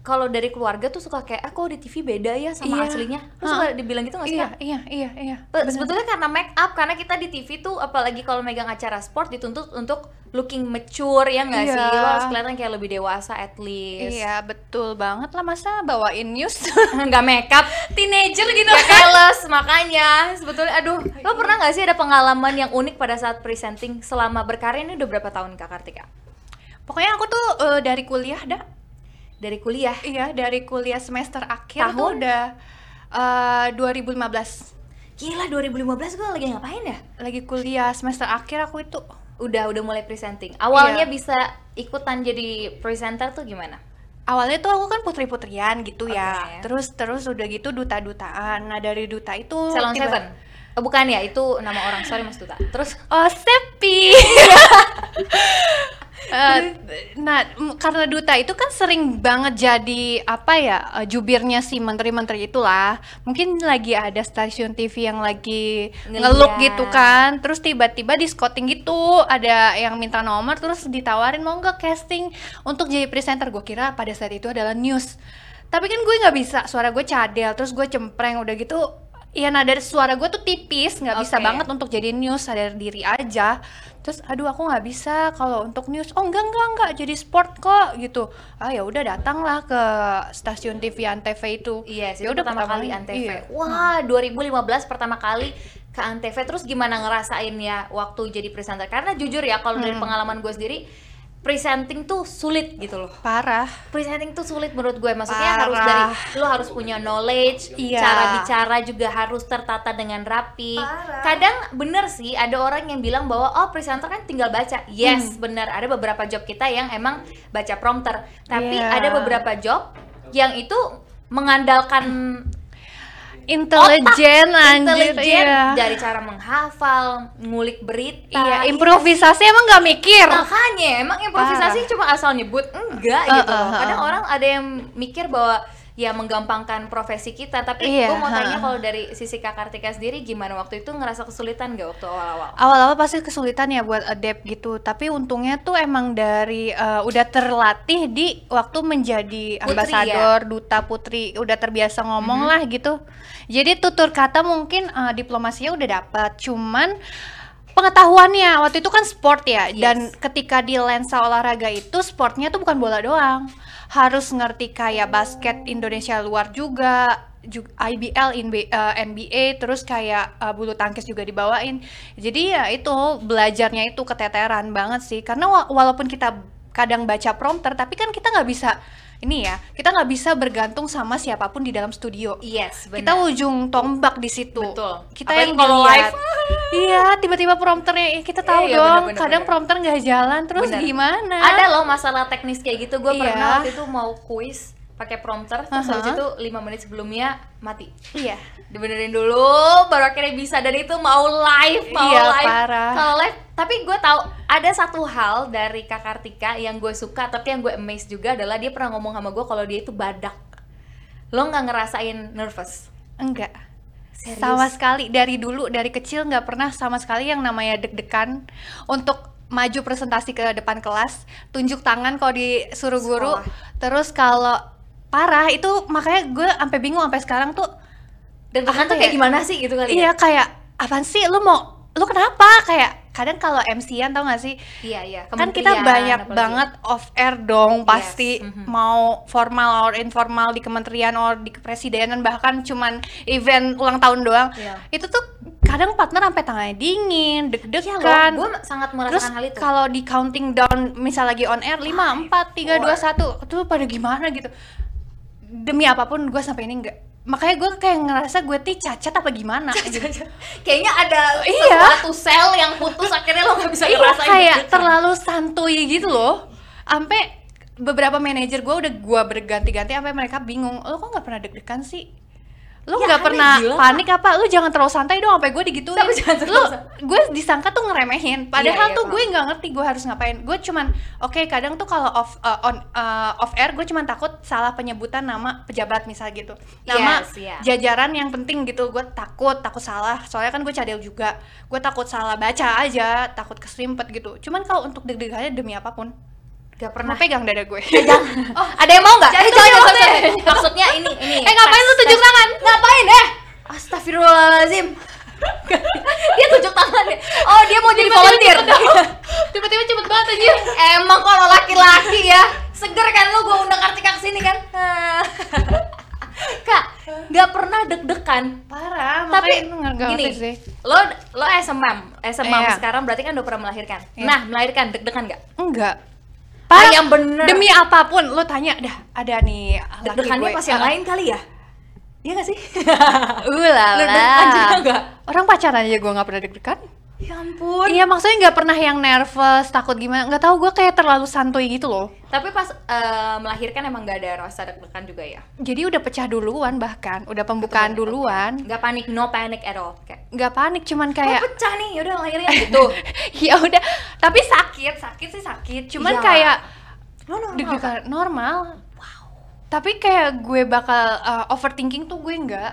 Speaker 2: kalau dari keluarga tuh suka kayak ah kok di TV beda ya sama
Speaker 1: Iya.
Speaker 2: aslinya.
Speaker 1: Heeh.
Speaker 2: suka dibilang gitu nggak sih?
Speaker 1: Iya, iya, iya, iya.
Speaker 2: Be-
Speaker 1: bener.
Speaker 2: Sebetulnya karena make up karena kita di TV tuh apalagi kalau megang acara sport dituntut untuk looking mature ya nggak
Speaker 1: Iya.
Speaker 2: sih? Lo harus kelihatan kayak lebih dewasa at least.
Speaker 1: Iya, betul banget lah masa bawain news. [laughs]
Speaker 2: nggak make up
Speaker 1: Teenager gitu.
Speaker 2: Gak keles makanya sebetulnya aduh lo pernah nggak sih ada pengalaman yang unik pada saat presenting selama berkarya ini udah berapa tahun kak Kartika
Speaker 1: Pokoknya aku tuh eh, dari kuliah dah.
Speaker 2: Dari kuliah
Speaker 1: Iya, dari kuliah semester akhir tuh
Speaker 2: Tahun?
Speaker 1: udah eh, 2015.
Speaker 2: gila 2015 gue lagi ngapain ya
Speaker 1: Lagi kuliah semester akhir aku itu.
Speaker 2: udah udah mulai presenting awalnya
Speaker 1: Iya.
Speaker 2: bisa ikutan jadi presenter tuh gimana
Speaker 1: Awalnya tuh aku kan putri-putrian gitu ya.
Speaker 2: Oke.
Speaker 1: Terus terus udah gitu duta-dutaan. Nah, dari duta itu
Speaker 2: Salon
Speaker 1: tiba-
Speaker 2: Seven Oh, bukan ya itu nama orang sorry mas Duta terus
Speaker 1: Oh, Sepi. [laughs] Eh, nah, karena duta itu kan sering banget jadi apa ya eh, jubirnya si menteri-menteri itulah. Mungkin lagi ada stasiun TV yang lagi
Speaker 2: Ngeliat.
Speaker 1: ngeluk gitu kan. Terus tiba-tiba di scouting gitu ada yang minta nomor terus ditawarin mau nggak casting untuk jadi presenter. Gue kira pada saat itu adalah news. Tapi kan gue nggak bisa, suara gue cadel, terus gue cempreng udah gitu. Iya nada suara gue tuh tipis, nggak bisa
Speaker 2: Oke.
Speaker 1: banget untuk jadi news sadar diri aja terus aduh aku nggak bisa kalau untuk news oh enggak enggak enggak jadi sport kok gitu ah ya udah datanglah ke stasiun TV Antv itu
Speaker 2: Iya sih,
Speaker 1: ya udah
Speaker 2: pertama kali Antv.
Speaker 1: iya.
Speaker 2: Wah, 2015 pertama kali ke Antv. Terus gimana ngerasain ya waktu jadi presenter? Karena jujur ya, kalau dari
Speaker 1: Hmm.
Speaker 2: pengalaman gue sendiri, presenting tuh sulit gitu loh.
Speaker 1: parah
Speaker 2: Presenting tuh sulit menurut gue. Maksudnya harus
Speaker 1: Parah.
Speaker 2: dari lo harus punya knowledge,
Speaker 1: Iya.
Speaker 2: cara bicara juga harus tertata dengan rapi.
Speaker 1: Parah.
Speaker 2: Kadang bener sih ada orang yang bilang bahwa oh presenter kan tinggal baca.
Speaker 1: Hmm.
Speaker 2: Yes, bener. Ada beberapa job kita yang emang baca prompter. Tapi
Speaker 1: Iya.
Speaker 2: ada beberapa job yang itu mengandalkan
Speaker 1: intelijen anjir
Speaker 2: intelijen
Speaker 1: iya
Speaker 2: dari cara menghafal, ngulik berita.
Speaker 1: iya improvisasi emang nggak mikir
Speaker 2: Makanya emang improvisasi cuma asal nyebut enggak gitu.
Speaker 1: Uh,
Speaker 2: loh.
Speaker 1: uh, uh.
Speaker 2: Kadang orang ada yang mikir bahwa ya menggampangkan profesi kita, tapi
Speaker 1: Iya,
Speaker 2: gue mau tanya
Speaker 1: uh.
Speaker 2: kalau dari sisi Kak Kartika sendiri gimana? Waktu itu ngerasa kesulitan gak waktu awal-awal?
Speaker 1: awal-awal pasti kesulitan ya buat adapt gitu. Tapi untungnya tuh emang dari eh, udah terlatih di waktu menjadi
Speaker 2: Putri,
Speaker 1: ambasador duta putri udah terbiasa ngomong lah gitu. Jadi tutur kata mungkin eh, diplomasinya udah dapat cuman pengetahuannya waktu itu kan sport ya.
Speaker 2: Yes.
Speaker 1: dan ketika di lensa olahraga itu sportnya tuh bukan bola doang harus ngerti kayak basket Indonesia luar juga IBL NB- eh, NBA terus kayak eh, bulu tangkis juga dibawain. Jadi ya itu belajarnya itu keteteran banget sih. Karena wa- walaupun kita kadang baca prompter tapi kan kita nggak bisa ini ya kita nggak bisa bergantung sama siapa pun di dalam studio
Speaker 2: Yes,
Speaker 1: kita ujung tombak di situ
Speaker 2: Betul.
Speaker 1: kita
Speaker 2: Apalagi
Speaker 1: yang
Speaker 2: kalau live. [laughs]
Speaker 1: iya tiba-tiba prompternya eh, kita tahu
Speaker 2: Iya,
Speaker 1: dong
Speaker 2: bener, bener,
Speaker 1: kadang
Speaker 2: bener.
Speaker 1: prompter nggak jalan terus
Speaker 2: Bener.
Speaker 1: gimana
Speaker 2: Ada loh masalah teknis kayak gitu. Gue
Speaker 1: Iya.
Speaker 2: pernah waktu itu mau kuis pakai prompter, terus habis
Speaker 1: Aha.
Speaker 2: itu 5 menit sebelumnya mati.
Speaker 1: iya
Speaker 2: dibenerin dulu baru akhirnya bisa dan itu mau live mau
Speaker 1: Iya,
Speaker 2: live
Speaker 1: parah.
Speaker 2: kalau live tapi gue tahu ada satu hal dari kak Kartika yang gue suka tapi yang gue amazed juga adalah dia pernah ngomong sama gue kalau dia itu badak lo nggak ngerasain nervous
Speaker 1: enggak
Speaker 2: Serius?
Speaker 1: sama sekali dari dulu dari kecil nggak pernah sama sekali yang namanya deg-degan untuk maju presentasi ke depan kelas tunjuk tangan kalau disuruh guru
Speaker 2: Sekolah.
Speaker 1: terus kalau parah itu makanya gue sampai bingung sampai sekarang tuh
Speaker 2: dan
Speaker 1: Apa
Speaker 2: tuh kayak
Speaker 1: ya?
Speaker 2: gimana sih gitu kali
Speaker 1: iya
Speaker 2: ya
Speaker 1: kayak apaan sih lu mau lu kenapa kayak kadang kalau MC-an tau gak sih
Speaker 2: iya iya
Speaker 1: kan kita banyak
Speaker 2: apalagi.
Speaker 1: banget off air dong pasti
Speaker 2: mhm.
Speaker 1: mau formal or informal di kementerian or di kepresidenan bahkan cuman event ulang tahun doang
Speaker 2: Iya.
Speaker 1: itu tuh kadang partner sampai tangannya dingin deg-degan
Speaker 2: loh, gue sangat
Speaker 1: terus
Speaker 2: merasakan hal itu
Speaker 1: kalau di counting down misal lagi on air 5, 4, 3, 2,
Speaker 2: four.
Speaker 1: 1 itu pada gimana gitu demi apa pun gue sampai ini enggak makanya gue kayak ngerasa gue tuh cacat apa gimana gitu. [laughs]
Speaker 2: kayaknya ada
Speaker 1: Iya.
Speaker 2: sesuatu sel yang putus akhirnya lo nggak bisa
Speaker 1: iya
Speaker 2: ngerasain
Speaker 1: kayak
Speaker 2: deg-degan.
Speaker 1: terlalu santuy gitu loh sampai beberapa manajer gue udah gue berganti-ganti sampai mereka bingung lo kok nggak pernah deg-degan sih lu
Speaker 2: Ya,
Speaker 1: nggak
Speaker 2: aneh,
Speaker 1: pernah
Speaker 2: gila,
Speaker 1: panik apa? Lu jangan terlalu santai dong sampai gue digituin.
Speaker 2: Sampai jangan
Speaker 1: lu gue disangka tuh ngeremehin. Padahal
Speaker 2: iya,
Speaker 1: tuh
Speaker 2: paham.
Speaker 1: gue nggak ngerti gue harus ngapain. Gue cuman oke kadang tuh kalau off uh, on uh, off air gue cuman takut salah penyebutan nama pejabat misal gitu. Nama
Speaker 2: Yes, iya.
Speaker 1: jajaran yang penting gitu. Gue takut takut salah. Soalnya kan gue cadel juga. Gue takut salah baca aja takut keserimpet gitu. Cuman kalau untuk deg-degannya demi apa pun
Speaker 2: Gak
Speaker 1: pernah
Speaker 2: pernah.
Speaker 1: pegang dada gue [laughs]
Speaker 2: Oh, ada yang mau nggak? Eh, jangan,
Speaker 1: tunjuk
Speaker 2: jangan. Maksudnya ini, ini.
Speaker 1: Eh, ngapain lu tunjuk tangan?
Speaker 2: Ngapain eh? Astagfirullahaladzim. [laughs] dia tunjuk tangan ya. Oh, dia mau jadi volunteer. [laughs]
Speaker 1: tiba-tiba cepet banget aja
Speaker 2: Emang kalau laki-laki ya, seger kan lu gua undang Kartika ke sini kan? Kak, nggak pernah deg-degan.
Speaker 1: parah
Speaker 2: Tapi gini,
Speaker 1: sih
Speaker 2: lo lo a mom
Speaker 1: Iya.
Speaker 2: sekarang berarti kan udah pernah melahirkan.
Speaker 1: Iya.
Speaker 2: Nah, melahirkan degdegan nggak?
Speaker 1: Enggak.
Speaker 2: Ah, yang bener.
Speaker 1: Demi apa pun lo tanya dah ada nih laki gue.
Speaker 2: pas yang lain kali ya? Iya gak sih?
Speaker 1: Ulala.
Speaker 2: Lu?
Speaker 1: Orang pacaran aja gue nggak pernah deg-degan.
Speaker 2: Ya ampun.
Speaker 1: Iya maksudnya nggak pernah yang nervous takut gimana. Nggak tahu gue kayak terlalu santuy gitu loh.
Speaker 2: Tapi pas eh, melahirkan emang gak ada rasa deg-degan juga ya?
Speaker 1: Jadi udah pecah duluan bahkan, udah pembukaan
Speaker 2: Betul,
Speaker 1: duluan.
Speaker 2: Gak panik, no panic at all. Kayak,
Speaker 1: Nggak panik cuman
Speaker 2: oh,
Speaker 1: kayak
Speaker 2: pecah nih, yaudah lahirin gitu. [laughs]
Speaker 1: ya udah. Tapi sakit, sakit sih sakit. Cuman
Speaker 2: Iya.
Speaker 1: kayak
Speaker 2: Lo normal
Speaker 1: deg-degan normal. Tapi kayak gue bakal uh, overthinking tuh gue nggak.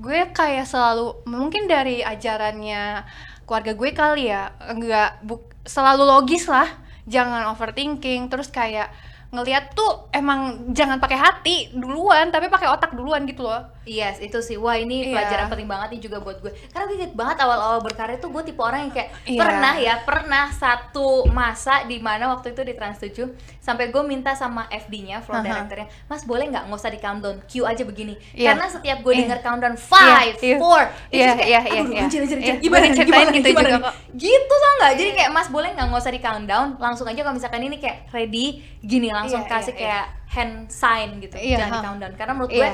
Speaker 1: Gue kayak selalu mungkin dari ajarannya keluarga gue kali ya, nggak buk, selalu logis lah. Jangan overthinking. Terus kayak ngelihat tuh emang jangan pakai hati duluan, tapi pakai otak duluan gitu loh.
Speaker 2: Yes, itu sih. Wah, ini
Speaker 1: Iya.
Speaker 2: pelajaran penting banget nih juga buat gue. Karena gue inget banget awal-awal berkarir tuh gue tipe orang yang kayak
Speaker 1: Iya.
Speaker 2: pernah ya, pernah satu masa di mana waktu itu di Trans 7 sampai gue minta sama FD-nya, floor
Speaker 1: Aha.
Speaker 2: directornya, "Mas, boleh nggak nggak usah di countdown, cue aja begini."
Speaker 1: Iya.
Speaker 2: Karena setiap gue
Speaker 1: Iya.
Speaker 2: denger countdown 5,
Speaker 1: Iya, iya.
Speaker 2: 4, itu
Speaker 1: Iya,
Speaker 2: kayak,
Speaker 1: iya, iya, iya.
Speaker 2: gimana, gimana,
Speaker 1: gitu
Speaker 2: gimana
Speaker 1: juga kok.
Speaker 2: Gitu tau nggak? Jadi kayak Mas boleh nggak nggak usah di countdown, langsung aja kalau misalkan ini kayak ready, gini langsung
Speaker 1: Iya,
Speaker 2: kasih
Speaker 1: iya,
Speaker 2: kayak hand sign gitu, jangan di countdown. Karena menurut gue.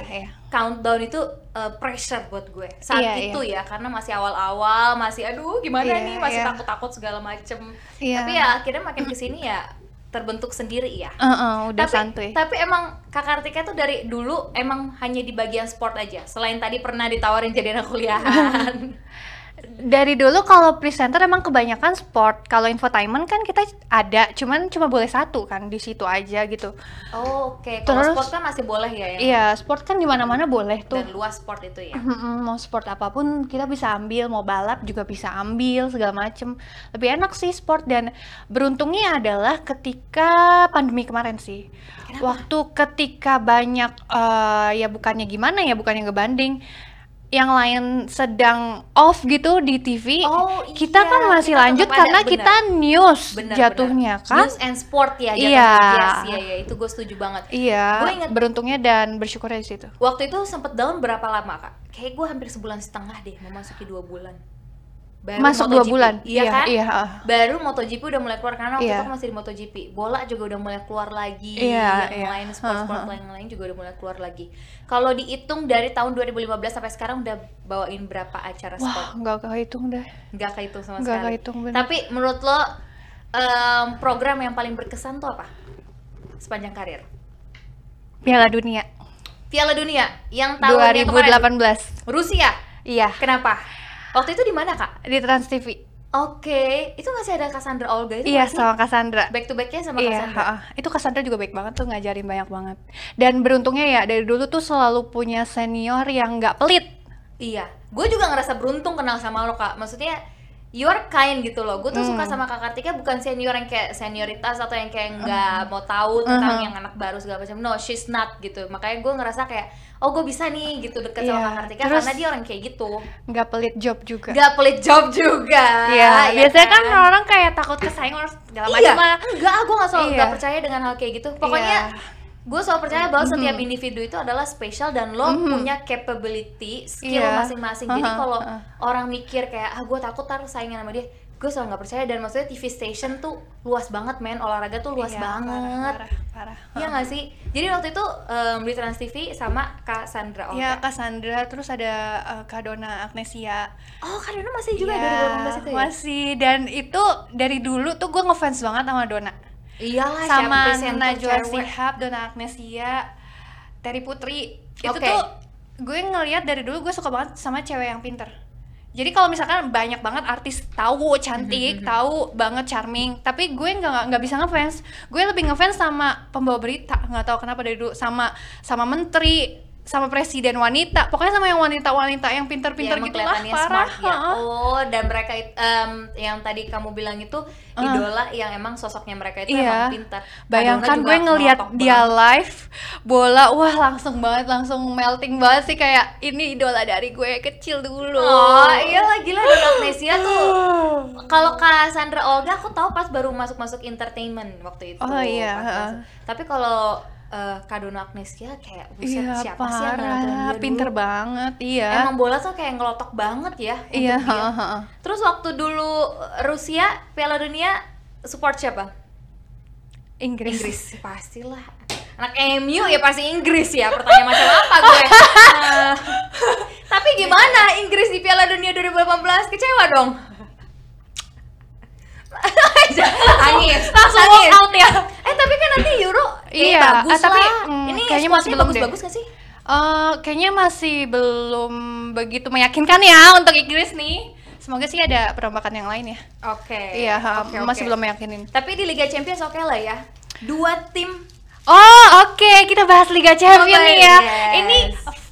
Speaker 2: Countdown itu uh, pressure buat gue. Saat
Speaker 1: Iya,
Speaker 2: itu ya karena masih awal-awal masih aduh gimana
Speaker 1: Iya,
Speaker 2: nih? Masih
Speaker 1: iya.
Speaker 2: takut-takut segala macem.
Speaker 1: Iya.
Speaker 2: tapi ya akhirnya makin ke sini ya terbentuk sendiri ya.
Speaker 1: Uh-uh, udah
Speaker 2: tapi
Speaker 1: santuy.
Speaker 2: tapi emang kak Kartika tuh dari dulu emang hanya di bagian sport aja. Selain tadi pernah ditawarin jadi anak kuliahan [laughs]
Speaker 1: dari dulu kalau presenter emang kebanyakan sport. Kalau infotainment kan kita ada cuman cuma boleh satu kan di situ aja gitu.
Speaker 2: Oh, oke. Kalau
Speaker 1: Terus-
Speaker 2: sport kan masih boleh ya ya?
Speaker 1: Iya sport kan di mana mana boleh tuh.
Speaker 2: Dan luas sport itu ya?
Speaker 1: Mau sport apa pun kita bisa ambil mau balap juga bisa ambil segala macem. Lebih enak sih sport dan beruntungnya adalah ketika pandemi kemarin sih.
Speaker 2: Kenapa?
Speaker 1: waktu ketika banyak eh, ya bukannya gimana ya bukannya ngebanding yang lain sedang off gitu di TV
Speaker 2: Oh,
Speaker 1: kita
Speaker 2: iya,
Speaker 1: kan masih
Speaker 2: kita
Speaker 1: lanjut karena
Speaker 2: bener.
Speaker 1: kita news
Speaker 2: Benar,
Speaker 1: jatuhnya
Speaker 2: benar.
Speaker 1: kan
Speaker 2: news and sport ya jatuhnya.
Speaker 1: Iya.
Speaker 2: yes iya iya itu gue setuju banget
Speaker 1: iya
Speaker 2: Gue inget-
Speaker 1: beruntungnya dan bersyukurnya di situ
Speaker 2: Waktu itu sempet down berapa lama kak? Kayak gue hampir sebulan setengah deh memasuki dua bulan. Baru
Speaker 1: masuk dua
Speaker 2: MotoGP.
Speaker 1: bulan
Speaker 2: iya, kan?
Speaker 1: iya.
Speaker 2: Baru MotoGP udah mulai keluar karena waktu
Speaker 1: Iya.
Speaker 2: itu masih di MotoGP. Bola juga udah mulai keluar lagi.
Speaker 1: Iya,
Speaker 2: yang
Speaker 1: iya.
Speaker 2: lain sport-sport
Speaker 1: Ha-ha.
Speaker 2: lain lain juga udah mulai keluar lagi. Kalau dihitung dari tahun 2015 sampai sekarang udah bawain berapa acara
Speaker 1: wah
Speaker 2: sport?
Speaker 1: nggak kehitung deh
Speaker 2: Nggak kehitung sama
Speaker 1: nggak
Speaker 2: sekali.
Speaker 1: kehitung bener.
Speaker 2: Tapi menurut lo em, program yang paling berkesan tuh apa? Sepanjang karir?
Speaker 1: Piala Dunia
Speaker 2: Piala Dunia yang tahun yang kemarin
Speaker 1: 2018
Speaker 2: Rusia.
Speaker 1: iya
Speaker 2: Kenapa? Waktu itu di mana kak?
Speaker 1: di Trans TV
Speaker 2: Oke, itu masih ada Cassandra Olga itu
Speaker 1: iya
Speaker 2: nggak sih?
Speaker 1: sama Cassandra
Speaker 2: back to backnya sama
Speaker 1: iya
Speaker 2: Cassandra.
Speaker 1: ha-ha. itu Cassandra juga baik banget tuh ngajarin banyak banget dan beruntungnya ya dari dulu tuh selalu punya senior yang nggak pelit
Speaker 2: Iya, gue juga ngerasa beruntung kenal sama lo kak. Maksudnya you are kind gitu loh. Gue tuh suka
Speaker 1: Hmm.
Speaker 2: sama kak Kartika bukan senior yang kayak senioritas atau yang kayak nggak mau tahu tentang
Speaker 1: Mhm.
Speaker 2: yang anak baru segala macam. No, she's not gitu. Makanya gue ngerasa kayak oh gue bisa nih gitu deket sama
Speaker 1: Iya,
Speaker 2: kak Kartika
Speaker 1: terus-
Speaker 2: karena dia orang kayak gitu.
Speaker 1: nggak pelit job juga
Speaker 2: Gak pelit job juga.
Speaker 1: Iya,
Speaker 2: ya
Speaker 1: biasanya kan orang kayak takut kesaing orang segala
Speaker 2: iya,
Speaker 1: macam lah.
Speaker 2: enggak, gue gak selalu
Speaker 1: Iya.
Speaker 2: nggak percaya dengan hal kayak gitu. Pokoknya
Speaker 1: Iya.
Speaker 2: Gue selalu percaya bahwa setiap individu itu adalah spesial dan lo
Speaker 1: Mhm.
Speaker 2: punya capability, skill
Speaker 1: Iya.
Speaker 2: masing-masing. Jadi
Speaker 1: Aha,
Speaker 2: kalau
Speaker 1: aha.
Speaker 2: orang mikir kayak ah gue takut taruh saingan sama dia, gue selalu nggak percaya dan maksudnya TV station tuh luas banget men, olahraga tuh luas
Speaker 1: Iya,
Speaker 2: banget.
Speaker 1: Parah, parah.
Speaker 2: Iya nggak sih? Jadi waktu itu em, di Trans TV sama Kak Sandra Olga.
Speaker 1: Ya, Cassandra, terus ada uh, Kak Dona Agnesia.
Speaker 2: Oh, Kak Dona masih juga
Speaker 1: Iya,
Speaker 2: dari 2018 itu ya?
Speaker 1: Masih, dan itu dari dulu tuh gue ngefans banget sama Dona.
Speaker 2: Iyalah,
Speaker 1: sama Najwa. Shihab, Dona Agnesia, Terry Putri. Itu
Speaker 2: Oke.
Speaker 1: tuh gue ngelihat dari dulu gue suka banget sama cewek yang pinter jadi kalau misalkan banyak banget artis tahu cantik tahu banget charming tapi gue nggak nggak bisa ngefans gue lebih ngefans sama pembawa berita nggak tahu kenapa dari dulu sama sama menteri sama presiden wanita pokoknya sama yang wanita-wanita yang pinter-pinter
Speaker 2: Ya,
Speaker 1: gitu lah parah
Speaker 2: smart ya. Oh, dan mereka em, yang tadi kamu bilang itu idola yang emang sosoknya mereka itu
Speaker 1: Iya.
Speaker 2: emang pintar.
Speaker 1: Bayangkan gue ngelihat dia
Speaker 2: banget.
Speaker 1: live bola, wah langsung banget, langsung melting banget sih kayak ini idola dari gue kecil dulu.
Speaker 2: Oh, iya lah gila Dona Agnesia [gasps] tuh. Kalau Kak Sandra Olga aku tahu pas baru masuk-masuk entertainment waktu itu.
Speaker 1: Oh, iya,
Speaker 2: masuk. Tapi kalau eh, Kak Dona Agnesia kayak buset
Speaker 1: Iya
Speaker 2: siapa sih yang nonton dia
Speaker 1: parah,
Speaker 2: dulu?
Speaker 1: pinter banget, iya.
Speaker 2: Emang bola tuh kayak ngelotok banget ya untuk
Speaker 1: Iya, heeh.
Speaker 2: Terus waktu dulu Rusia Piala Dunia support siapa?
Speaker 1: Inggris.
Speaker 2: Inggris [laughs] pastilah anak MU ya pasti Inggris ya pertanyaan macam apa gue Eh, [laughs] [laughs] tapi gimana Inggris di Piala Dunia 2018 kecewa dong Angis,
Speaker 1: Langsung
Speaker 2: nangis.
Speaker 1: walk out ya.
Speaker 2: Eh tapi kan nanti Euro
Speaker 1: Iya,
Speaker 2: bagus
Speaker 1: ah, tapi,
Speaker 2: lah.
Speaker 1: mm,
Speaker 2: ini
Speaker 1: kayaknya masih belum
Speaker 2: bagus-bagus gak sih?
Speaker 1: Eh, kayaknya masih belum begitu meyakinkan ya [laughs] untuk Inggris nih. Semoga sih ada perombakan yang lain ya.
Speaker 2: Oke.
Speaker 1: Iya, ha,
Speaker 2: oke,
Speaker 1: masih
Speaker 2: oke.
Speaker 1: belum meyakinin.
Speaker 2: Tapi di Liga Champions oke lah ya. Dua tim
Speaker 1: Oh, oke, kita bahas Liga Champions
Speaker 2: Oh,
Speaker 1: nih ya.
Speaker 2: yes.
Speaker 1: Ini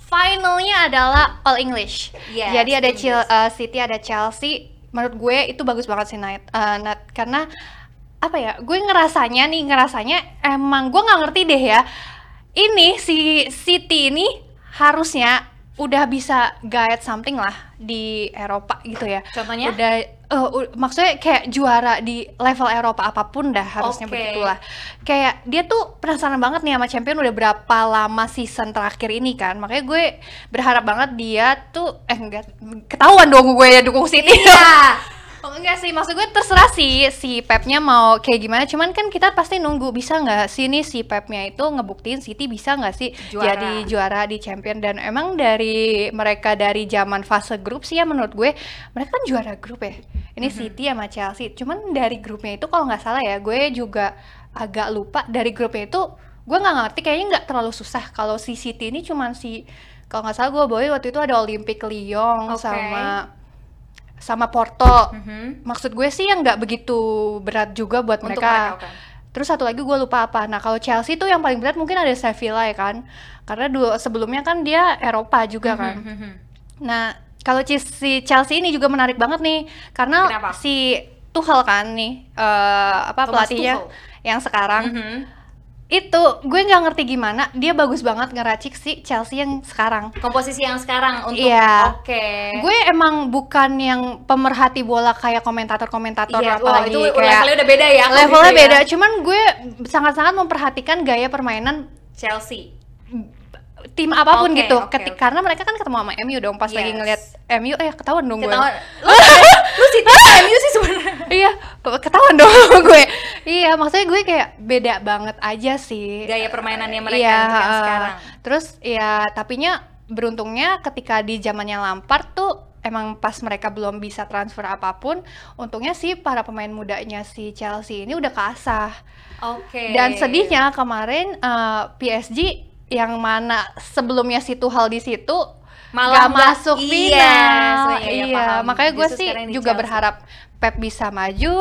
Speaker 1: finalnya adalah All English.
Speaker 2: Yes,
Speaker 1: Jadi ada
Speaker 2: English.
Speaker 1: Chil- uh, City, ada Chelsea. Menurut gue itu bagus banget sih Nat. Uh, Nat. Karena apa ya? Gue ngerasanya nih, ngerasanya emang gue nggak ngerti deh ya. Ini si City ini harusnya udah bisa guide something lah di Eropa gitu ya.
Speaker 2: Contohnya?
Speaker 1: Udah eh, u- maksudnya kayak juara di level Eropa apa pun dah harusnya
Speaker 2: Oke.
Speaker 1: begitulah. Kayak dia tuh penasaran banget nih sama champion udah berapa lama season terakhir ini kan. Makanya gue berharap banget dia tuh eh enggak ketahuan dong gue ya dukung City.
Speaker 2: Iya. [laughs]
Speaker 1: Oh, enggak sih, maksud gue terserah sih si Pepnya mau kayak gimana. Cuman kan kita pasti nunggu bisa nggak sih nih si Pepnya itu ngebuktiin City bisa nggak sih
Speaker 2: Juara.
Speaker 1: jadi juara di Champion dan emang dari mereka dari zaman fase grup sih ya menurut gue mereka kan juara grup ya. Ini City sama Chelsea. Cuman dari grupnya itu kalau nggak salah ya gue juga agak lupa dari grupnya itu gue nggak ngerti kayaknya nggak terlalu susah kalau si City ini cuman si kalau nggak salah gue bawa waktu itu ada Olympic Lyon
Speaker 2: Oke.
Speaker 1: sama sama Porto
Speaker 2: Mhm.
Speaker 1: maksud gue sih yang nggak begitu berat juga buat
Speaker 2: Untuk
Speaker 1: mereka.
Speaker 2: mereka, oke.
Speaker 1: Terus satu lagi gue lupa apa. Nah kalau Chelsea tuh yang paling berat mungkin ada Sevilla ya kan, karena dua sebelumnya kan dia Eropa juga kan.
Speaker 2: Mhm.
Speaker 1: Nah kalau si Chelsea ini juga menarik banget nih, karena
Speaker 2: Kenapa?
Speaker 1: si Tuchel kan nih eh, apa
Speaker 2: Thomas
Speaker 1: pelatihnya
Speaker 2: Tuchel.
Speaker 1: yang sekarang
Speaker 2: Mhm.
Speaker 1: Itu gue nggak ngerti gimana dia bagus banget ngeracik si Chelsea yang sekarang.
Speaker 2: Komposisi yang sekarang untuk
Speaker 1: Iya.
Speaker 2: oke.
Speaker 1: Gue emang bukan yang pemerhati bola kayak komentator-komentator
Speaker 2: wah,
Speaker 1: apalagi
Speaker 2: itu
Speaker 1: kayak
Speaker 2: levelnya udah beda ya.
Speaker 1: levelnya
Speaker 2: gitu ya.
Speaker 1: beda. Cuman gue sangat-sangat memperhatikan gaya permainan
Speaker 2: Chelsea.
Speaker 1: Tim apa pun
Speaker 2: Oke,
Speaker 1: gitu.
Speaker 2: oke,
Speaker 1: Ketik
Speaker 2: oke.
Speaker 1: karena mereka kan ketemu sama MU dong pas lagi
Speaker 2: Yes.
Speaker 1: ngeliat MU eh ketahuan dong gue.
Speaker 2: Ketahuan. Lu, [laughs] lu sih MU sih sebenarnya.
Speaker 1: iya, ketahuan dong gue. Iya, maksudnya gue kayak beda banget aja sih.
Speaker 2: Gaya permainannya mereka
Speaker 1: Iya,
Speaker 2: untuk yang
Speaker 1: uh,
Speaker 2: sekarang.
Speaker 1: Terus ya tapinya beruntungnya ketika di zamannya Lampard tuh emang pas mereka belum bisa transfer apa pun, untungnya sih para pemain mudanya si Chelsea ini udah kasah.
Speaker 2: Oke.
Speaker 1: Dan sedihnya kemarin eh, PSG yang mana sebelumnya si Tuchel di situ
Speaker 2: Malah
Speaker 1: nggak- masuk
Speaker 2: iya,
Speaker 1: final.
Speaker 2: iya, iya,
Speaker 1: Iya,
Speaker 2: paham.
Speaker 1: makanya gue sih juga
Speaker 2: Chelsea.
Speaker 1: berharap Pep bisa maju,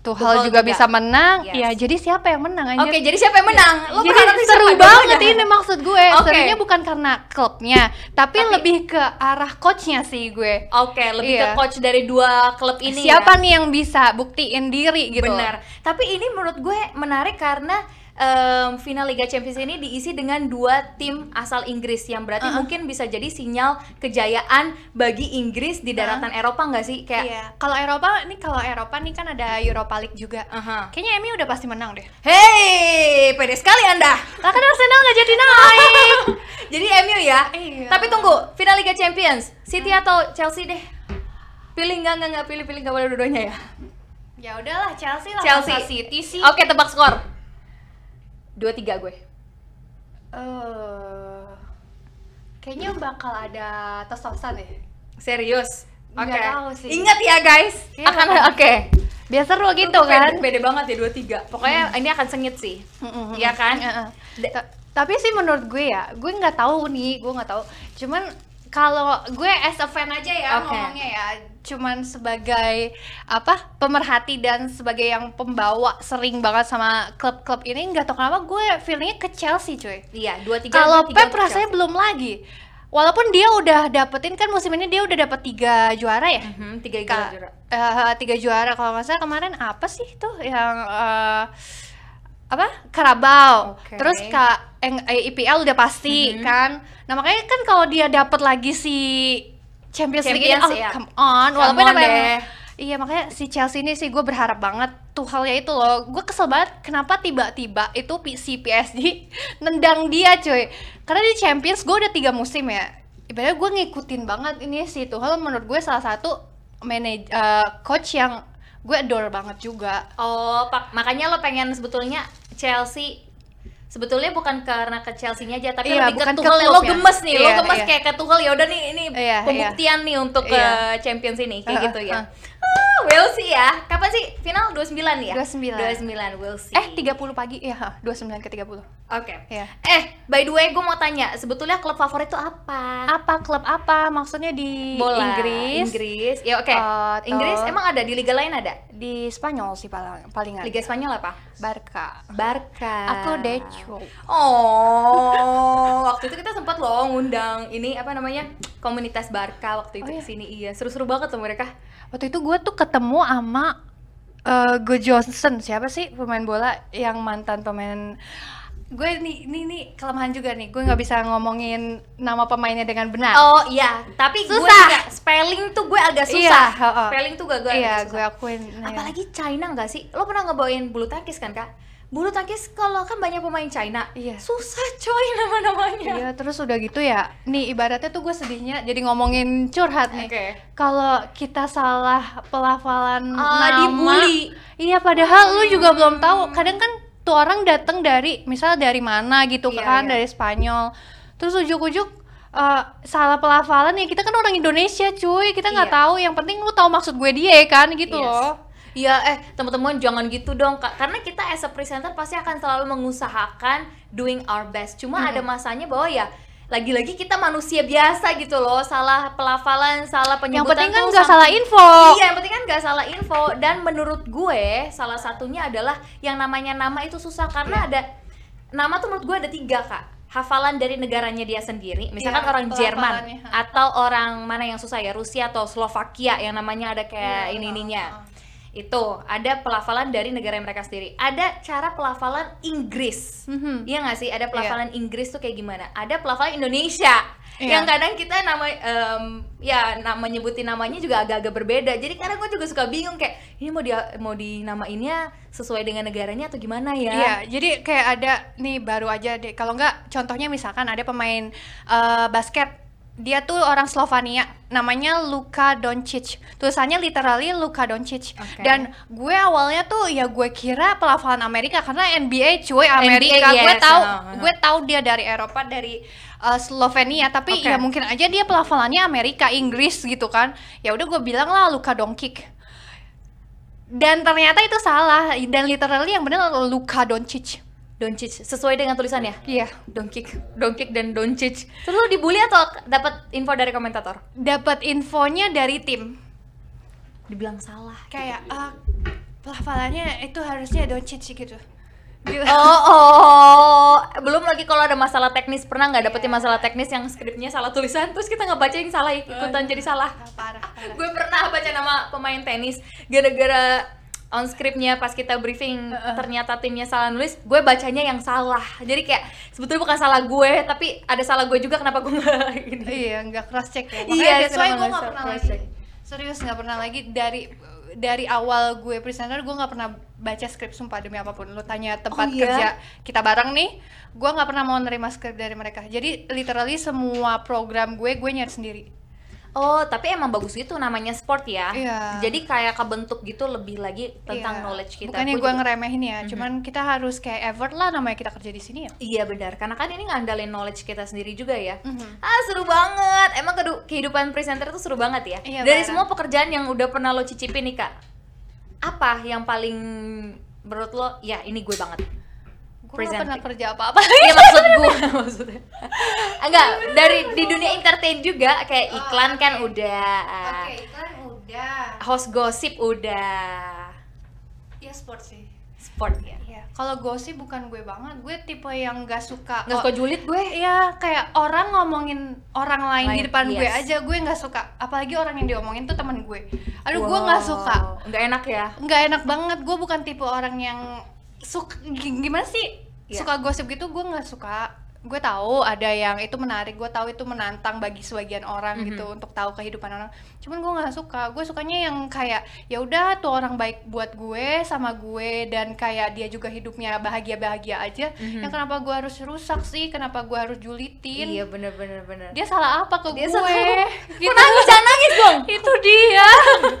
Speaker 1: Tuchel juga,
Speaker 2: juga.
Speaker 1: bisa menang.
Speaker 2: Yes.
Speaker 1: Ya, jadi siapa yang menang?
Speaker 2: Oke, jadi siapa yang menang? Lu
Speaker 1: Jadi seru banget ini maksud gue.
Speaker 2: Oke.
Speaker 1: Serunya bukan karena klubnya, tapi,
Speaker 2: Tapi-
Speaker 1: lebih ke arah coachnya sih gue.
Speaker 2: Oke, lebih ke
Speaker 1: Iya.
Speaker 2: coach dari dua klub ini
Speaker 1: Siapa
Speaker 2: ya?
Speaker 1: nih yang bisa buktiin diri gitu?
Speaker 2: Benar. Tapi ini menurut gue menarik karena em, final Liga Champions ini diisi dengan dua tim asal Inggris yang berarti
Speaker 1: Uh-uh.
Speaker 2: mungkin bisa jadi sinyal kejayaan bagi Inggris di daratan Eropa nggak sih? Kayak
Speaker 1: Iya. Kalau Eropa nih kalau Eropa nih kan ada Europa League juga.
Speaker 2: Aha.
Speaker 1: Kayaknya MU udah pasti menang deh.
Speaker 2: Hei, pede sekali Anda.
Speaker 1: Lah kan Arsenal nggak jadi naik. [laughs]
Speaker 2: Jadi MU ya.
Speaker 1: Iya.
Speaker 2: Tapi tunggu, final Liga Champions, City atau Chelsea deh? Pilih nggak nggak nggak pilih pilih nggak boleh dua-duanya ya.
Speaker 1: ya udahlah Chelsea lah.
Speaker 2: Chelsea.
Speaker 1: City sih.
Speaker 2: Oke, tebak skor. Dua tiga gue.
Speaker 1: Eh, kayaknya bakal ada tos-tosan deh.
Speaker 2: Serius. Oke.
Speaker 1: Sih.
Speaker 2: Ingat ya guys.
Speaker 1: Iya,
Speaker 2: akan oke.
Speaker 1: Biar seru gitu kan.
Speaker 2: Pede, banget ya dua tiga. Pokoknya ini akan sengit sih.
Speaker 1: Mm-mm.
Speaker 2: Iya kan?
Speaker 1: Tapi sih menurut gue ya gue nggak tahu nih gue nggak tahu cuman kalau gue as a fan aja ya
Speaker 2: Oke.
Speaker 1: ngomongnya ya cuman sebagai apa pemerhati dan sebagai yang pembawa sering banget sama klub-klub ini nggak tahu kenapa gue feelingnya ke Chelsea cuy
Speaker 2: Iya, dua tiga.
Speaker 1: kalau
Speaker 2: tiga
Speaker 1: Pep rasanya belum lagi walaupun dia udah dapetin kan musim ini dia udah dapet tiga juara ya
Speaker 2: Mhm, tiga
Speaker 1: Ka-
Speaker 2: juara.
Speaker 1: eh, tiga juara kalau nggak salah kemarin apa sih tuh yang eh, apa Karabau
Speaker 2: Oke.
Speaker 1: terus kak eh, IPL udah pasti
Speaker 2: Mhm.
Speaker 1: kan nah makanya kan kalau dia dapat lagi si Champions, League ini,
Speaker 2: Champions,
Speaker 1: oh,
Speaker 2: iya.
Speaker 1: come on
Speaker 2: Come
Speaker 1: walaupun
Speaker 2: on deh.
Speaker 1: iya makanya si Chelsea ini sih gue berharap banget Tuchel ya itu loh. Gue kesel banget kenapa tiba-tiba itu si PSG [laughs] nendang dia cuy. Karena di Champions gue udah tiga musim ya. Ibaratnya gue ngikutin banget ini si Tuchel menurut gue salah satu manaj eh, coach yang gue adore banget juga.
Speaker 2: Oh, pak, makanya lo pengen sebetulnya Chelsea sebetulnya bukan karena ke Chelsea-nya aja tapi
Speaker 1: Iya,
Speaker 2: lebih ke
Speaker 1: ke
Speaker 2: Tuchel lo gemes nih lo
Speaker 1: Iya,
Speaker 2: gemes
Speaker 1: iya.
Speaker 2: kayak ke Tuchel ya udah nih ini
Speaker 1: Iya,
Speaker 2: pembuktian nih untuk ke
Speaker 1: Iya.
Speaker 2: Champions ini kayak
Speaker 1: Heeh,
Speaker 2: gitu ya
Speaker 1: heeh. [laughs]
Speaker 2: we'll see ya. Kapan sih? Final? 29 ya?
Speaker 1: 29.
Speaker 2: 29 we'll see.
Speaker 1: Eh 30 pagi. Ya ha, 29 ke 30
Speaker 2: oke.
Speaker 1: Iya.
Speaker 2: eh by the way gue mau tanya sebetulnya klub favorit itu apa?
Speaker 1: Apa? Klub apa? Maksudnya di
Speaker 2: bola.
Speaker 1: Inggris?
Speaker 2: Inggris. Ya oke.
Speaker 1: Atau-
Speaker 2: Inggris emang ada? Di liga lain ada?
Speaker 1: Di Spanyol sih paling palingan
Speaker 2: liga Spanyol apa?
Speaker 1: Barca.
Speaker 2: Barca.
Speaker 1: Aku Deco
Speaker 2: Oh, waktu itu kita sempat loh ngundang ini apa namanya komunitas Barca waktu itu
Speaker 1: Oh, iya?
Speaker 2: ke sini iya seru-seru banget tuh mereka.
Speaker 1: Waktu itu gue tuh ketemu sama eh Go Johnson siapa sih pemain bola yang mantan pemain gue nih nih nih kelemahan juga nih gue nggak bisa ngomongin nama pemainnya dengan benar
Speaker 2: Oh iya, tapi gue
Speaker 1: Susah.
Speaker 2: juga spelling tuh gue agak
Speaker 1: Iya,
Speaker 2: susah.
Speaker 1: heeh.
Speaker 2: spelling tuh gue agak
Speaker 1: iya
Speaker 2: agak
Speaker 1: gue
Speaker 2: susah.
Speaker 1: akuin iya.
Speaker 2: Apalagi China nggak sih? Lo pernah ngebawain bulu tangkis kan kak? Bulu tangkis kalau kan banyak pemain China,
Speaker 1: Iya.
Speaker 2: susah coy [laughs] nama-namanya.
Speaker 1: Iya terus udah gitu ya nih ibaratnya tuh gue sedihnya jadi ngomongin curhat nih
Speaker 2: Oke.
Speaker 1: kalau kita salah pelafalan
Speaker 2: Ah,
Speaker 1: nama
Speaker 2: dibully.
Speaker 1: iya padahal lu juga belum tahu kadang kan tuh orang datang dari misal dari mana gitu
Speaker 2: Iya,
Speaker 1: kan
Speaker 2: iya.
Speaker 1: dari Spanyol terus ujuk-ujuk eh, salah pelafalan ya kita kan orang Indonesia cuy kita nggak
Speaker 2: Iya.
Speaker 1: tahu yang penting lu tahu maksud gue dia kan gitu
Speaker 2: Yes.
Speaker 1: loh
Speaker 2: Iya, eh teman-teman jangan gitu dong kak, karena kita as a presenter pasti akan selalu mengusahakan doing our best. Cuma
Speaker 1: Hmm.
Speaker 2: ada masanya bahwa ya lagi-lagi kita manusia biasa gitu loh, salah pelafalan, salah
Speaker 1: yang
Speaker 2: penyebutan
Speaker 1: penting kan nggak salah info
Speaker 2: Iya, yang penting kan nggak salah info. Dan menurut gue salah satunya adalah yang namanya nama itu susah karena
Speaker 1: Iya.
Speaker 2: ada nama tuh menurut gue ada tiga kak. Hafalan dari negaranya dia sendiri, misalkan
Speaker 1: Iya,
Speaker 2: orang Jerman atau orang mana yang susah ya Rusia atau Slovakia yang namanya ada kayak
Speaker 1: Iya,
Speaker 2: ini ininya
Speaker 1: ha, ha.
Speaker 2: Itu ada pelafalan dari negara mereka sendiri. Ada cara pelafalan Inggris.
Speaker 1: Mhm.
Speaker 2: Iya nggak sih? Ada pelafalan Inggris tuh kayak gimana? Ada pelafalan Indonesia.
Speaker 1: Iya.
Speaker 2: yang kadang kita nama em, ya nama nyebutin namanya juga agak-agak berbeda. Jadi kadang gue juga suka bingung kayak ini mau dia mau dinamainnya sesuai dengan negaranya atau gimana ya?
Speaker 1: Iya, jadi kayak ada nih baru aja deh. Kalau nggak, contohnya misalkan ada pemain eh, basket, dia tuh orang Slovenia, namanya Luka Doncic. Tulisannya literally Luka Doncic.
Speaker 2: Oke.
Speaker 1: Dan gue awalnya tuh ya gue kira pelafalan Amerika karena NBA cuy Amerika.
Speaker 2: NBA,
Speaker 1: gue
Speaker 2: yes,
Speaker 1: tahu,
Speaker 2: uh, uh.
Speaker 1: gue tahu dia dari Eropa dari eh, Slovenia, tapi
Speaker 2: Oke.
Speaker 1: ya mungkin aja dia pelafalannya Amerika, Inggris gitu kan. Ya udah gue bilang lah Luka Doncic. Dan ternyata itu salah dan literally yang benar Luka Doncic.
Speaker 2: Doncic sesuai dengan tulisannya
Speaker 1: Iya,
Speaker 2: Doncic Doncic dan Doncic terus lu dibully atau dapat info dari komentator?
Speaker 1: Dapat infonya dari tim.
Speaker 2: dibilang salah
Speaker 1: Kayak ah, pelafalannya itu harusnya Doncic sih gitu. Gitu.
Speaker 2: Oh, [laughs] oh, belum lagi kalau ada masalah teknis. Pernah nggak dapetin masalah teknis yang skripnya salah tulisan terus kita nggak baca yang salah ikutan jadi salah.
Speaker 1: parah, parah.
Speaker 2: Gue pernah baca nama pemain tenis gara-gara on scriptnya pas kita briefing ternyata timnya salah nulis, gue bacanya yang salah. Jadi kayak sebetulnya bukan salah gue, tapi ada salah gue juga kenapa gue nggak [laughs] ini.
Speaker 1: Iya, nggak cross check ya.
Speaker 2: Iya,
Speaker 1: Makanya why
Speaker 2: kenapa
Speaker 1: gue
Speaker 2: nggak
Speaker 1: pernah lagi. Serius nggak pernah lagi dari dari awal gue presenter gue nggak pernah baca skrip sumpah demi apa pun. Lu tanya tempat
Speaker 2: Oh, iya?
Speaker 1: kerja kita bareng nih, gue nggak pernah mau nerima skrip dari mereka. Jadi literally semua program gue gue nyari sendiri.
Speaker 2: Oh, tapi emang bagus gitu namanya sport ya.
Speaker 1: Iya.
Speaker 2: Jadi kayak kebentuk gitu lebih lagi tentang
Speaker 1: Iya.
Speaker 2: knowledge kita.
Speaker 1: Bukannya
Speaker 2: Gue juga-
Speaker 1: ngeremehin ya, cuman kita harus kayak effort lah namanya kita kerja di sini ya.
Speaker 2: Iya benar, karena kan ini ngandalin knowledge kita sendiri juga ya.
Speaker 1: Mhm.
Speaker 2: Ah seru banget, emang kehidupan presenter itu seru banget ya.
Speaker 1: Iya,
Speaker 2: Dari semua pekerjaan yang udah pernah lo cicipin nih kak, apa yang paling menurut lo, ya ini gue banget.
Speaker 1: Gue gak pernah kerja apa-apa
Speaker 2: Iya [laughs] maksud gue [laughs] maksudnya. Enggak, dari di dunia entertain juga kayak
Speaker 1: Oh,
Speaker 2: iklan kan
Speaker 1: oke.
Speaker 2: udah.
Speaker 1: oke iklan udah
Speaker 2: Host gosip udah.
Speaker 1: ya sport sih
Speaker 2: Sport ya.
Speaker 1: Iya, kalau gosip bukan gue banget. Gue tipe yang gak suka.
Speaker 2: Nggak suka julid gue.
Speaker 1: Iya, kayak orang ngomongin orang lain di
Speaker 2: Lain,
Speaker 1: depan gue aja gue nggak suka. Apalagi orang yang diomongin tuh teman gue. Aduh, gue nggak suka.
Speaker 2: Nggak enak ya.
Speaker 1: Nggak enak banget. Gue bukan tipe orang yang suka gi- gimana sih
Speaker 2: Iya.
Speaker 1: suka gosip gitu. Gue nggak suka. Gue tahu ada yang itu menarik. Gue tahu itu menantang bagi sebagian orang
Speaker 2: Mhm.
Speaker 1: gitu untuk tahu kehidupan orang. Cuman gue nggak suka. Gue sukanya yang kayak ya udah tuh orang baik buat gue sama gue dan kayak dia juga hidupnya bahagia bahagia aja.
Speaker 2: Mhm.
Speaker 1: Yang kenapa gue harus rusak sih? Kenapa gue harus julitin?
Speaker 2: Iya bener bener bener.
Speaker 1: dia salah apa ke
Speaker 2: Dia
Speaker 1: gue
Speaker 2: salah-
Speaker 1: gitu
Speaker 2: nangis jangan nangis dong.
Speaker 1: itu dia [laughs]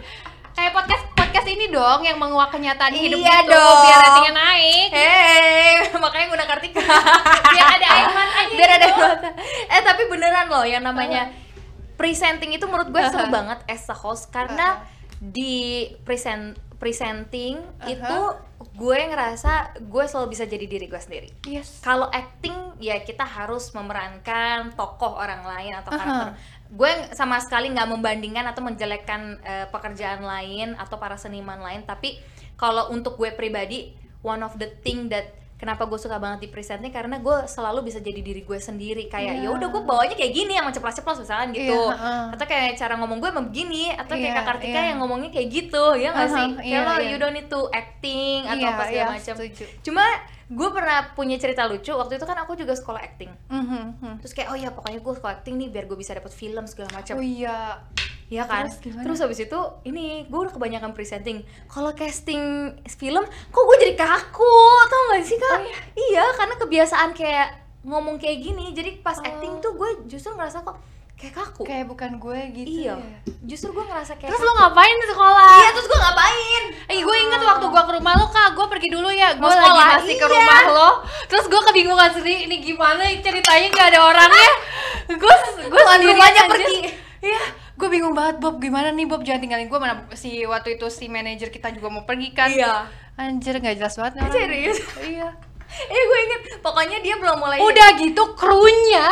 Speaker 1: kayak podcast podcast ini dong yang menguak kenyataan hidup
Speaker 2: Iya
Speaker 1: gitu
Speaker 2: dong.
Speaker 1: biar ratingnya naik
Speaker 2: Hei, [laughs] makanya guna Kartika. [laughs]
Speaker 1: biar ada air mata [laughs]
Speaker 2: Biar ada air mata. Eh tapi beneran loh yang namanya presenting itu menurut gue seru
Speaker 1: Uh-huh.
Speaker 2: banget as a host karena di present presenting
Speaker 1: Uh-huh.
Speaker 2: itu gue ngerasa gue selalu bisa jadi diri gue sendiri.
Speaker 1: yes
Speaker 2: Kalau acting ya kita harus memerankan tokoh orang lain atau karakter. Gue sama sekali nggak membandingkan atau menjelekkan eh, pekerjaan lain atau para seniman lain, tapi kalau untuk gue pribadi one of the thing that kenapa gue suka banget di presenting karena gue selalu bisa jadi diri gue sendiri kayak
Speaker 1: Iya.
Speaker 2: ya udah gue bawanya kayak gini yang ceplos-ceplos misalnya gitu
Speaker 1: Iya, heeh.
Speaker 2: atau kayak cara ngomong gue emang begini atau kayak
Speaker 1: Iya,
Speaker 2: Kak Kartika
Speaker 1: iya.
Speaker 2: yang ngomongnya kayak gitu ya nggak
Speaker 1: Uh-huh,
Speaker 2: sih
Speaker 1: iya,
Speaker 2: kayak lo
Speaker 1: iya.
Speaker 2: you don't need to acting atau
Speaker 1: Iya,
Speaker 2: apa segala
Speaker 1: iya,
Speaker 2: macam cuma gue pernah punya cerita lucu waktu itu kan aku juga sekolah acting
Speaker 1: Mhm, mhm.
Speaker 2: terus kayak oh ya pokoknya gue sekolah acting nih biar gue bisa dapat film segala macam
Speaker 1: oh iya
Speaker 2: Iya kan
Speaker 1: Terus gimana?
Speaker 2: terus habis itu ini gue udah kebanyakan presenting kalau casting film kok gue jadi kaku tau gak sih kak
Speaker 1: Oh, iya?
Speaker 2: iya karena kebiasaan kayak ngomong kayak gini jadi pas
Speaker 1: Oh.
Speaker 2: acting tuh gue justru ngerasa kok kayak kaku
Speaker 1: kayak bukan gue gitu
Speaker 2: iya
Speaker 1: ya.
Speaker 2: justru gue ngerasa kayak
Speaker 1: terus
Speaker 2: kaku.
Speaker 1: lo ngapain di sekolah
Speaker 2: iya terus gue ngapain
Speaker 1: Eh, gue inget waktu gue ke rumah lo kak, gue pergi dulu ya. Gue
Speaker 2: Mau
Speaker 1: lagi
Speaker 2: sekolah,
Speaker 1: masih ke
Speaker 2: iya.
Speaker 1: rumah lo. Terus gue kebingungan sendiri, ini gimana ceritanya nggak ada orangnya. Gue gue
Speaker 2: rumahnya
Speaker 1: aja
Speaker 2: pergi.
Speaker 1: Iya, gue bingung banget Bob. Gimana nih Bob? Jangan tinggalin gue. Mana si waktu itu si manajer kita juga mau pergi kan?
Speaker 2: iya
Speaker 1: Anjir nggak jelas banget.
Speaker 2: Serius?
Speaker 1: Iya. [laughs]
Speaker 2: eh gue inget pokoknya dia belum mulai
Speaker 1: Udah gitu krunya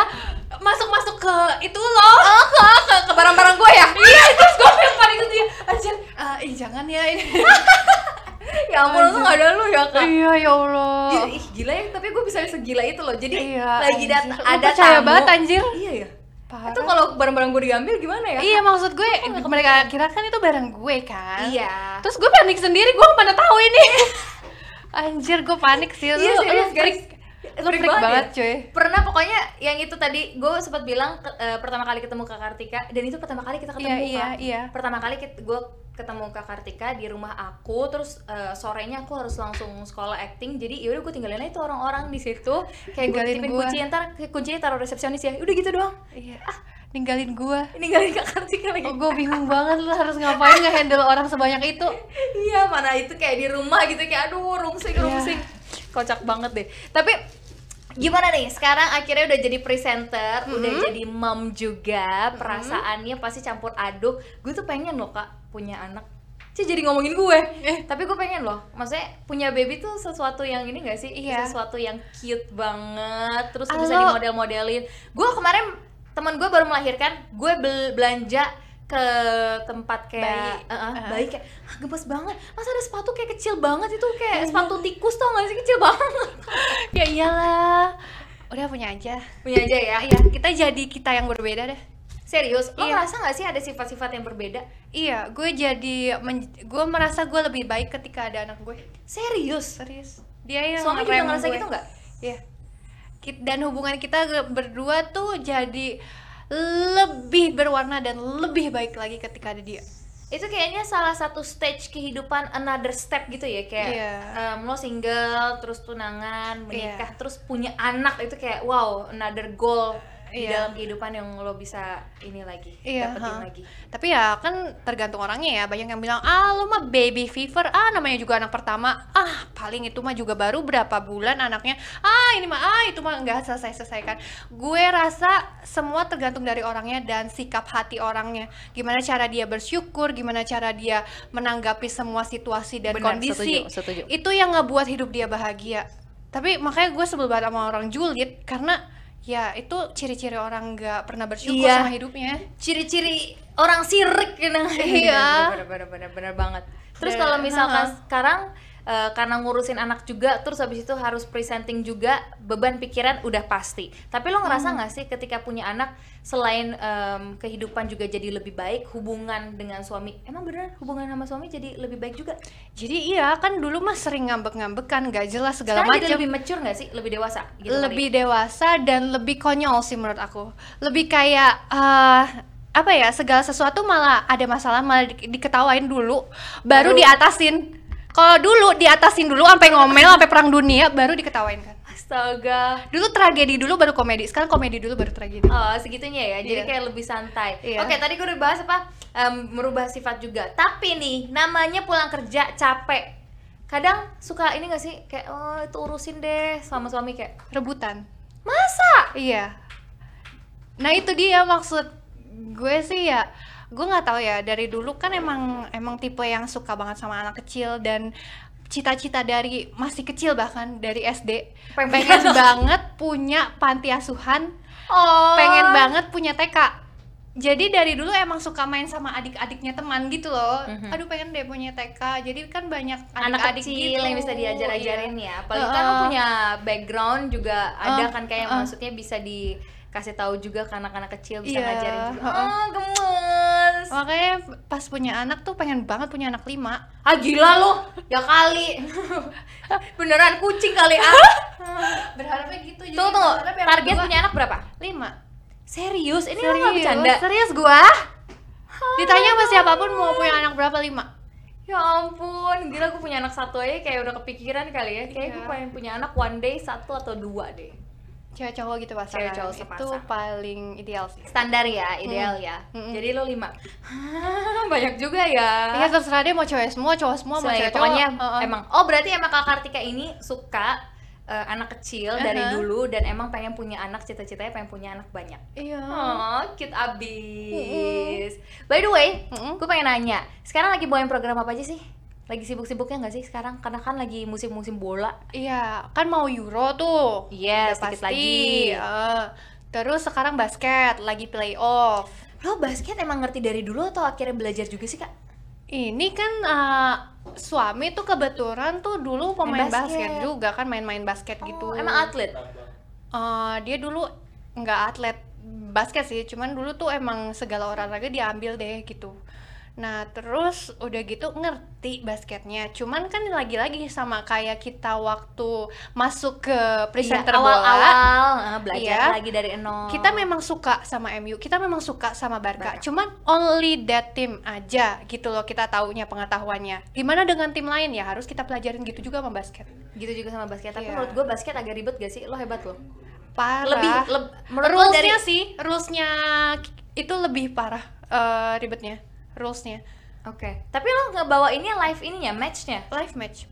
Speaker 1: masuk-masuk ke itu loh.
Speaker 2: oh, ke, ke, ke barang-barang gue ya [laughs]
Speaker 1: iya, terus gue yang paling sedih. Anjir, ah, ih jangan ya ini. [laughs]
Speaker 2: ya ampun untung gak ada lu ya kak
Speaker 1: iya ya Allah.
Speaker 2: Gila, ih gila ya, tapi gue bisa segila itu loh. Jadi
Speaker 1: Iya,
Speaker 2: lagi dat ada tamu.
Speaker 1: banget, anjir.
Speaker 2: Iya ya.
Speaker 1: Parah.
Speaker 2: Itu kalau barang-barang gue diambil gimana ya?
Speaker 1: Iya maksud gue mereka kira kan itu barang gue kan.
Speaker 2: Iya.
Speaker 1: Terus gue panik sendiri, gue mana tahu ini. Anjir, gue panik sih. Lu,
Speaker 2: Iya,
Speaker 1: lu
Speaker 2: serius, guys.
Speaker 1: lu
Speaker 2: Freak banget
Speaker 1: banget,
Speaker 2: ya.
Speaker 1: cuy.
Speaker 2: Pernah pokoknya yang itu tadi gue sempat bilang ke- eh, pertama kali ketemu Kak Kartika dan itu pertama kali kita ketemu
Speaker 1: Iya, iya,
Speaker 2: Kak.
Speaker 1: iya.
Speaker 2: Pertama kali gue ketemu Kak Kartika di rumah aku terus eh, sorenya aku harus langsung sekolah acting jadi yaudah gue tinggalin aja tuh orang-orang di situ kayak gue
Speaker 1: gua.
Speaker 2: kunci ntar kuncinya taruh resepsionis ya udah gitu doang
Speaker 1: Iya. Ninggalin gue.
Speaker 2: ninggalin Kak Kartika lagi
Speaker 1: Oh, gue bingung banget lu harus ngapain nge-handle orang sebanyak itu.
Speaker 2: Iya, mana itu kayak di rumah gitu kayak aduh rungsing
Speaker 1: Iya.
Speaker 2: rungsing. Kocak banget deh. Tapi gimana nih? Sekarang akhirnya udah jadi presenter, udah
Speaker 1: Mm-hmm.
Speaker 2: jadi mom juga. Perasaannya pasti campur aduk. Gue tuh pengen loh, Kak, punya anak. Cih jadi ngomongin gue.
Speaker 1: Eh.
Speaker 2: Tapi gue pengen loh. Maksudnya punya baby tuh sesuatu yang ini gak sih?
Speaker 1: Iya.
Speaker 2: Sesuatu yang cute banget. Terus
Speaker 1: Ah,
Speaker 2: bisa dimodel-modelin. Gue kemarin teman gue baru melahirkan, gue bel- belanja ke tempat kayak
Speaker 1: Bayi.
Speaker 2: Eh, eh,
Speaker 1: Uh-huh.
Speaker 2: bayi kayak ah, gemes banget masa ada sepatu kayak kecil banget itu kayak sepatu tikus tau gak sih kecil banget [laughs]
Speaker 1: ya iyalah. Udah punya aja.
Speaker 2: punya aja ya
Speaker 1: Iya, kita jadi kita yang berbeda deh.
Speaker 2: serius lo
Speaker 1: Iya.
Speaker 2: ngerasa gak sih ada sifat-sifat yang berbeda
Speaker 1: Iya, gue jadi gue merasa gue lebih baik ketika ada anak gue.
Speaker 2: serius
Speaker 1: Serius. Dia yang
Speaker 2: suami juga ngerasa
Speaker 1: gue.
Speaker 2: gitu nggak
Speaker 1: Iya. Dan hubungan kita berdua tuh jadi lebih berwarna dan lebih baik lagi ketika ada dia.
Speaker 2: itu kayaknya salah satu stage kehidupan another step gitu ya kayak
Speaker 1: Iya.
Speaker 2: em, lo single terus tunangan menikah
Speaker 1: Iya.
Speaker 2: terus punya anak itu kayak wow another goal di
Speaker 1: Iya.
Speaker 2: dalam kehidupan yang lo bisa ini lagi
Speaker 1: Iya,
Speaker 2: dapetin
Speaker 1: ha.
Speaker 2: lagi
Speaker 1: Tapi ya kan tergantung orangnya ya. Banyak yang bilang, "Ah, lu mah baby fever. Ah, namanya juga anak pertama. Ah, paling itu mah juga baru berapa bulan anaknya. Ah, ini mah ah, itu mah nggak selesai-selesai kan." Gue rasa semua tergantung dari orangnya dan sikap hati orangnya. Gimana cara dia bersyukur, gimana cara dia menanggapi semua situasi dan
Speaker 2: Benar,
Speaker 1: kondisi.
Speaker 2: setuju, setuju.
Speaker 1: Itu yang ngebuat hidup dia bahagia. tapi makanya gue sebel banget sama orang julid karena ya itu ciri-ciri orang nggak pernah bersyukur
Speaker 2: Iya.
Speaker 1: sama hidupnya.
Speaker 2: Ciri-ciri orang sirik gitu.
Speaker 1: Iya.
Speaker 2: bener, bener, bener, bener banget. Terus kalau misalkan sekarang eh, karena ngurusin anak juga terus habis itu harus presenting juga beban pikiran udah pasti. Tapi lo
Speaker 1: Hmm.
Speaker 2: ngerasa nggak sih ketika punya anak selain em, kehidupan juga jadi lebih baik hubungan dengan suami emang beneran hubungan sama suami jadi lebih baik juga?
Speaker 1: Jadi iya kan dulu mah sering ngambek-ngambekan nggak jelas segala
Speaker 2: sekarang jadi
Speaker 1: macam
Speaker 2: lebih mature nggak sih? Lebih dewasa gitu kali
Speaker 1: lebih dewasa dan lebih konyol sih menurut aku. Lebih kayak eh, apa ya segala sesuatu malah ada masalah malah di- diketawain dulu baru,
Speaker 2: Baru-
Speaker 1: diatasin kalau dulu diatasin dulu sampai ngomel sampai perang dunia baru diketawain kan
Speaker 2: astaga
Speaker 1: dulu tragedi dulu baru komedi sekarang komedi dulu baru tragedi
Speaker 2: Oh segitunya ya, jadi
Speaker 1: Iya.
Speaker 2: kayak lebih santai.
Speaker 1: Iya.
Speaker 2: Oke tadi gue udah bahas apa Em, merubah sifat juga. Tapi nih namanya pulang kerja capek. Kadang suka ini gak sih kayak oh itu urusin deh sama suami kayak
Speaker 1: rebutan
Speaker 2: masa?
Speaker 1: Iya. Nah itu dia maksud gue sih ya. Gue nggak tahu ya dari dulu kan emang emang tipe yang suka banget sama anak kecil dan cita-cita dari masih kecil bahkan dari SD
Speaker 2: Pengen-
Speaker 1: pengen banget punya panti asuhan,
Speaker 2: Oh.
Speaker 1: pengen banget punya TK. Jadi dari dulu emang suka main sama adik-adiknya teman gitu loh.
Speaker 2: Mhm.
Speaker 1: Aduh pengen deh punya TK. Jadi kan banyak
Speaker 2: anak
Speaker 1: adik-adik
Speaker 2: kecil
Speaker 1: gitu.
Speaker 2: yang bisa diajar-ajarin
Speaker 1: Iya.
Speaker 2: ya. Apalagi kan lo punya background juga ada
Speaker 1: Uh,
Speaker 2: kan kayak
Speaker 1: uh.
Speaker 2: maksudnya bisa dikasih tahu juga ke anak-anak kecil bisa
Speaker 1: Iya,
Speaker 2: ngajarin juga.
Speaker 1: heeh.
Speaker 2: Oh gemes.
Speaker 1: Makanya pas punya anak tuh pengen banget punya anak lima.
Speaker 2: Ah gila lo, ya kali. [laughs] Beneran kucing kali ah.
Speaker 1: Berharapnya gitu. jadi yang
Speaker 2: target punya anak berapa?
Speaker 1: lima.
Speaker 2: Serius? Ini lo gak
Speaker 1: Serius,
Speaker 2: bercanda?
Speaker 1: serius gua. Ditanya sama siapa pun mau punya anak berapa lima.
Speaker 2: Ya ampun, gila gue punya anak satu aja kayak udah kepikiran kali ya Kayak gue
Speaker 1: Iya.
Speaker 2: pengen punya anak one day satu atau dua deh
Speaker 1: Cewek cowok gitu pasangan.
Speaker 2: Cewek cowok
Speaker 1: Itu paling ideal sih.
Speaker 2: Standar ya, ideal ya
Speaker 1: Mm-mm.
Speaker 2: Jadi lo lima [laughs] Banyak juga ya
Speaker 1: Iya terserah deh mau cewek semua, cowok semua, mau cewek
Speaker 2: pokoknya
Speaker 1: cowok. Heeh.
Speaker 2: emang Oh berarti emang Kak Kartika ini suka eh, anak kecil dari
Speaker 1: Uh-huh.
Speaker 2: dulu Dan emang pengen punya anak, cita-citanya pengen punya anak banyak
Speaker 1: Iya.
Speaker 2: Oh, cute abis. By the way,
Speaker 1: Mm-mm.
Speaker 2: gue pengen nanya, sekarang lagi bawain program apa aja sih? Lagi sibuk-sibuknya nggak sih sekarang? Karena kan lagi musim-musim bola.
Speaker 1: Iya, kan mau Euro tuh.
Speaker 2: Iya,
Speaker 1: Udah
Speaker 2: sedikit
Speaker 1: pasti.
Speaker 2: lagi.
Speaker 1: Eh, terus sekarang basket, lagi playoff.
Speaker 2: Lo basket emang ngerti dari dulu atau akhirnya belajar juga sih kak?
Speaker 1: Ini kan eh, suami tuh kebetulan tuh dulu pemain
Speaker 2: Main basket.
Speaker 1: basket. juga kan main-main basket gitu.
Speaker 2: Oh, emang atlet?
Speaker 1: Eh, dia dulu nggak atlet basket sih, cuman dulu tuh emang segala olahraga diambil deh gitu. Nah terus udah gitu ngerti basketnya, cuman kan lagi-lagi sama kayak kita waktu masuk ke presenter
Speaker 2: Iya,
Speaker 1: bola,
Speaker 2: awal-awal eh, belajar
Speaker 1: Iya.
Speaker 2: lagi dari nol.
Speaker 1: kita memang suka sama MU, kita memang suka sama Barca.
Speaker 2: Barca.
Speaker 1: Cuman only that team aja gitu loh kita taunya pengetahuannya. Gimana dengan tim lain ya harus kita pelajarin gitu juga sama basket.
Speaker 2: gitu juga sama basket. Tapi
Speaker 1: Iya.
Speaker 2: menurut gue basket agak ribet gak sih? Lo hebat lo.
Speaker 1: Parah.
Speaker 2: Lebih, leb- menurut
Speaker 1: rulesnya
Speaker 2: dari
Speaker 1: sih, rulesnya itu lebih parah eh, ribetnya, rulesnya.
Speaker 2: Oke. Tapi lo ngebawa ini live ininya, matchnya.
Speaker 1: Live match.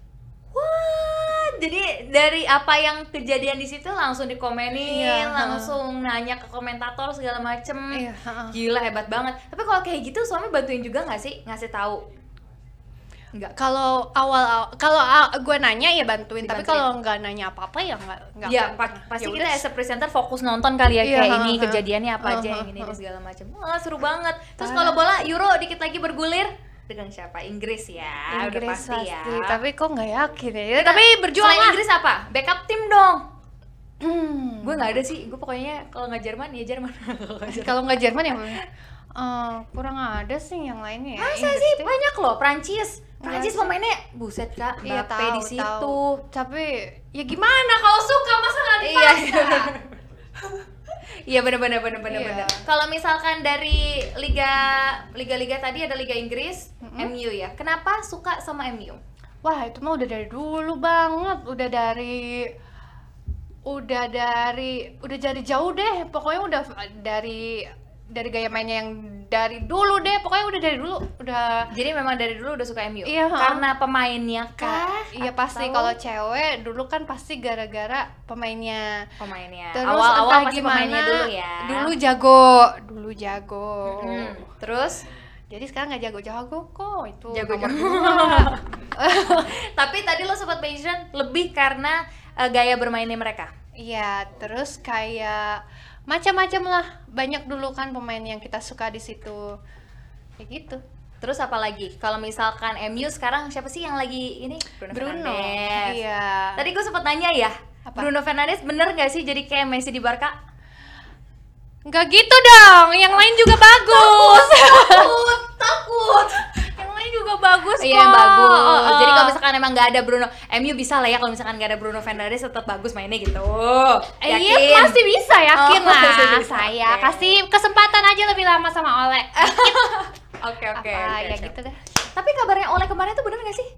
Speaker 2: Wah, jadi dari apa yang kejadian di situ langsung dikomenin,
Speaker 1: Iya,
Speaker 2: langsung nanya ke komentator segala macem.
Speaker 1: Iya, heeh.
Speaker 2: Gila hebat banget. Tapi kalau kayak gitu suami bantuin juga nggak sih ngasih tahu? Enggak.
Speaker 1: Kalau awal kalau gue nanya ya bantuin, tapi
Speaker 2: Dibantuin.
Speaker 1: kalau nggak nanya apa-apa ya nggak nggak
Speaker 2: Ya, pa-
Speaker 1: pernah.
Speaker 2: pasti
Speaker 1: Ya
Speaker 2: kita as a presenter fokus nonton kali ya
Speaker 1: Iya,
Speaker 2: kayak
Speaker 1: ha,
Speaker 2: ini kejadiannya apa aja
Speaker 1: Ha,
Speaker 2: yang ini, ini segala macam. Wah, seru banget. Terus kalau bola Euro dikit lagi bergulir dengan siapa? Inggris ya, udah
Speaker 1: Inggris
Speaker 2: pasti, ya.
Speaker 1: Tapi kok nggak yakin ya?
Speaker 2: Kita-
Speaker 1: tapi berjuang
Speaker 2: Selain
Speaker 1: lah.
Speaker 2: Inggris apa? Backup tim dong.
Speaker 1: Hmm.
Speaker 2: Gue nggak ada sih. Gue pokoknya kalau nggak Jerman ya Jerman. [laughs] Kalau nggak Jerman.
Speaker 1: Ya eh, kurang ada sih yang lainnya ya.
Speaker 2: Masa
Speaker 1: Inggris
Speaker 2: sih banyak loh Prancis. Prancis pemainnya buset kak,
Speaker 1: Iya,
Speaker 2: Mbappe
Speaker 1: tahu,
Speaker 2: di situ.
Speaker 1: tahu. Tapi ya gimana kalau suka masa nggak
Speaker 2: Iya.
Speaker 1: dipaksa?
Speaker 2: Iya bener bener bener bener
Speaker 1: Iya.
Speaker 2: bener. Kalau misalkan dari liga liga liga tadi ada liga Inggris,
Speaker 1: Mm-mm.
Speaker 2: MU ya. Kenapa suka sama MU?
Speaker 1: Wah itu mah udah dari dulu banget, udah dari udah dari udah dari jauh deh. Pokoknya udah dari dari gaya mainnya yang dari dulu deh. Pokoknya udah dari dulu udah
Speaker 2: Jadi memang dari dulu udah suka MU.
Speaker 1: Iya.
Speaker 2: Karena pemainnya kah?
Speaker 1: Iya pasti
Speaker 2: Atau
Speaker 1: kalau cewek dulu kan pasti gara-gara pemainnya.
Speaker 2: pemainnya.
Speaker 1: Terus entah
Speaker 2: pasti
Speaker 1: gimana
Speaker 2: pemainnya dulu ya.
Speaker 1: Dulu jago, dulu jago.
Speaker 2: Mm-mm. Terus
Speaker 1: Jadi sekarang nggak jago-jago kok itu.
Speaker 2: Jago-jago.
Speaker 1: nomor dua. [laughs]
Speaker 2: tapi tadi lo sempat mention lebih karena eh, gaya bermainnya mereka.
Speaker 1: Iya, terus kayak macam-macam lah. Banyak dulu kan pemain yang kita suka di situ. Kayak gitu.
Speaker 2: Terus apa lagi? Kalau misalkan MU sekarang siapa sih yang lagi ini?
Speaker 1: Bruno.
Speaker 2: Fernandes.
Speaker 1: Iya.
Speaker 2: Tadi gue sempat nanya ya,
Speaker 1: Apa?
Speaker 2: Bruno Fernandes bener nggak sih jadi kayak Messi di Barca?
Speaker 1: Nggak gitu dong. Yang lain juga bagus.
Speaker 2: takut, takut.
Speaker 1: yang [laughs] lain juga bagus
Speaker 2: Iya
Speaker 1: kok.
Speaker 2: bagus.
Speaker 1: Oh, oh.
Speaker 2: Jadi kalau misalkan emang nggak ada Bruno, MU bisa lah ya kalau misalkan nggak ada Bruno Fernandes tetap bagus mainnya gitu.
Speaker 1: Eh,
Speaker 2: Yakin?
Speaker 1: Iya, masih bisa yakin
Speaker 2: Oh,
Speaker 1: lah. [laughs]
Speaker 2: bisa.
Speaker 1: Saya
Speaker 2: Oke.
Speaker 1: kasih kesempatan aja lebih lama sama Oleh. [laughs]
Speaker 2: Oke oke.
Speaker 1: Ya gitu deh.
Speaker 2: Tapi kabarnya Oleh kemarin tuh bener gak sih?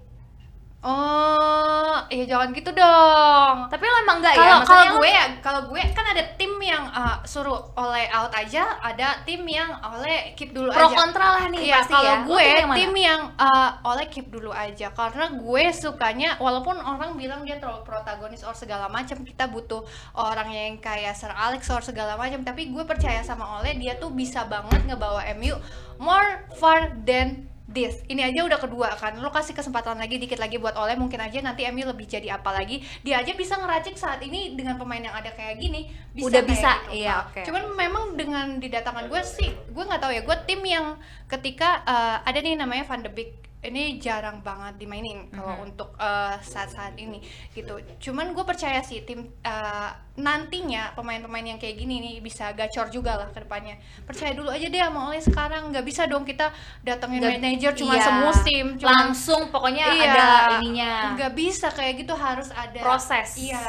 Speaker 1: Oh, ya jangan gitu dong.
Speaker 2: Tapi lo emang nggak ya?
Speaker 1: Kalau gue ya, kalau gue kan ada tim yang uh, suruh oleh out aja, ada tim yang oleh keep dulu
Speaker 2: pro
Speaker 1: aja.
Speaker 2: kontra lah nih
Speaker 1: Iya,
Speaker 2: pasti
Speaker 1: kalau
Speaker 2: ya.
Speaker 1: Gue
Speaker 2: tim yang
Speaker 1: tim yang uh, oleh keep dulu aja karena gue sukanya walaupun orang bilang dia terlalu protagonis or segala macam kita butuh orang yang kayak Sir Alex or segala macam tapi gue percaya sama Oleh dia tuh bisa banget ngebawa MU more far than this ini aja udah kedua kan lo kasih kesempatan lagi dikit lagi buat Oleh mungkin aja nanti MU lebih jadi apa lagi dia aja bisa ngeracik saat ini dengan pemain yang ada kayak gini bisa
Speaker 2: Udah
Speaker 1: kayak
Speaker 2: bisa,
Speaker 1: gitu,
Speaker 2: iya, oke.
Speaker 1: Cuman memang dengan didatangkan gue sih, gue nggak tahu ya. Gue tim yang ketika eh, ada nih namanya Van de Beek ini jarang banget dimainin kalau
Speaker 2: Mhm.
Speaker 1: untuk eh, saat-saat ini gitu. Cuman gue percaya sih tim eh, nantinya pemain-pemain yang kayak gini nih bisa gacor juga lah ke depannya. Percaya dulu aja deh sama Oleh sekarang. Nggak bisa dong kita datengin
Speaker 2: Nggak-
Speaker 1: manajer cuma
Speaker 2: iya.
Speaker 1: semusim, cuma
Speaker 2: langsung pokoknya
Speaker 1: Iya.
Speaker 2: ada ininya.
Speaker 1: nggak bisa kayak gitu harus ada
Speaker 2: Proses.
Speaker 1: Iya.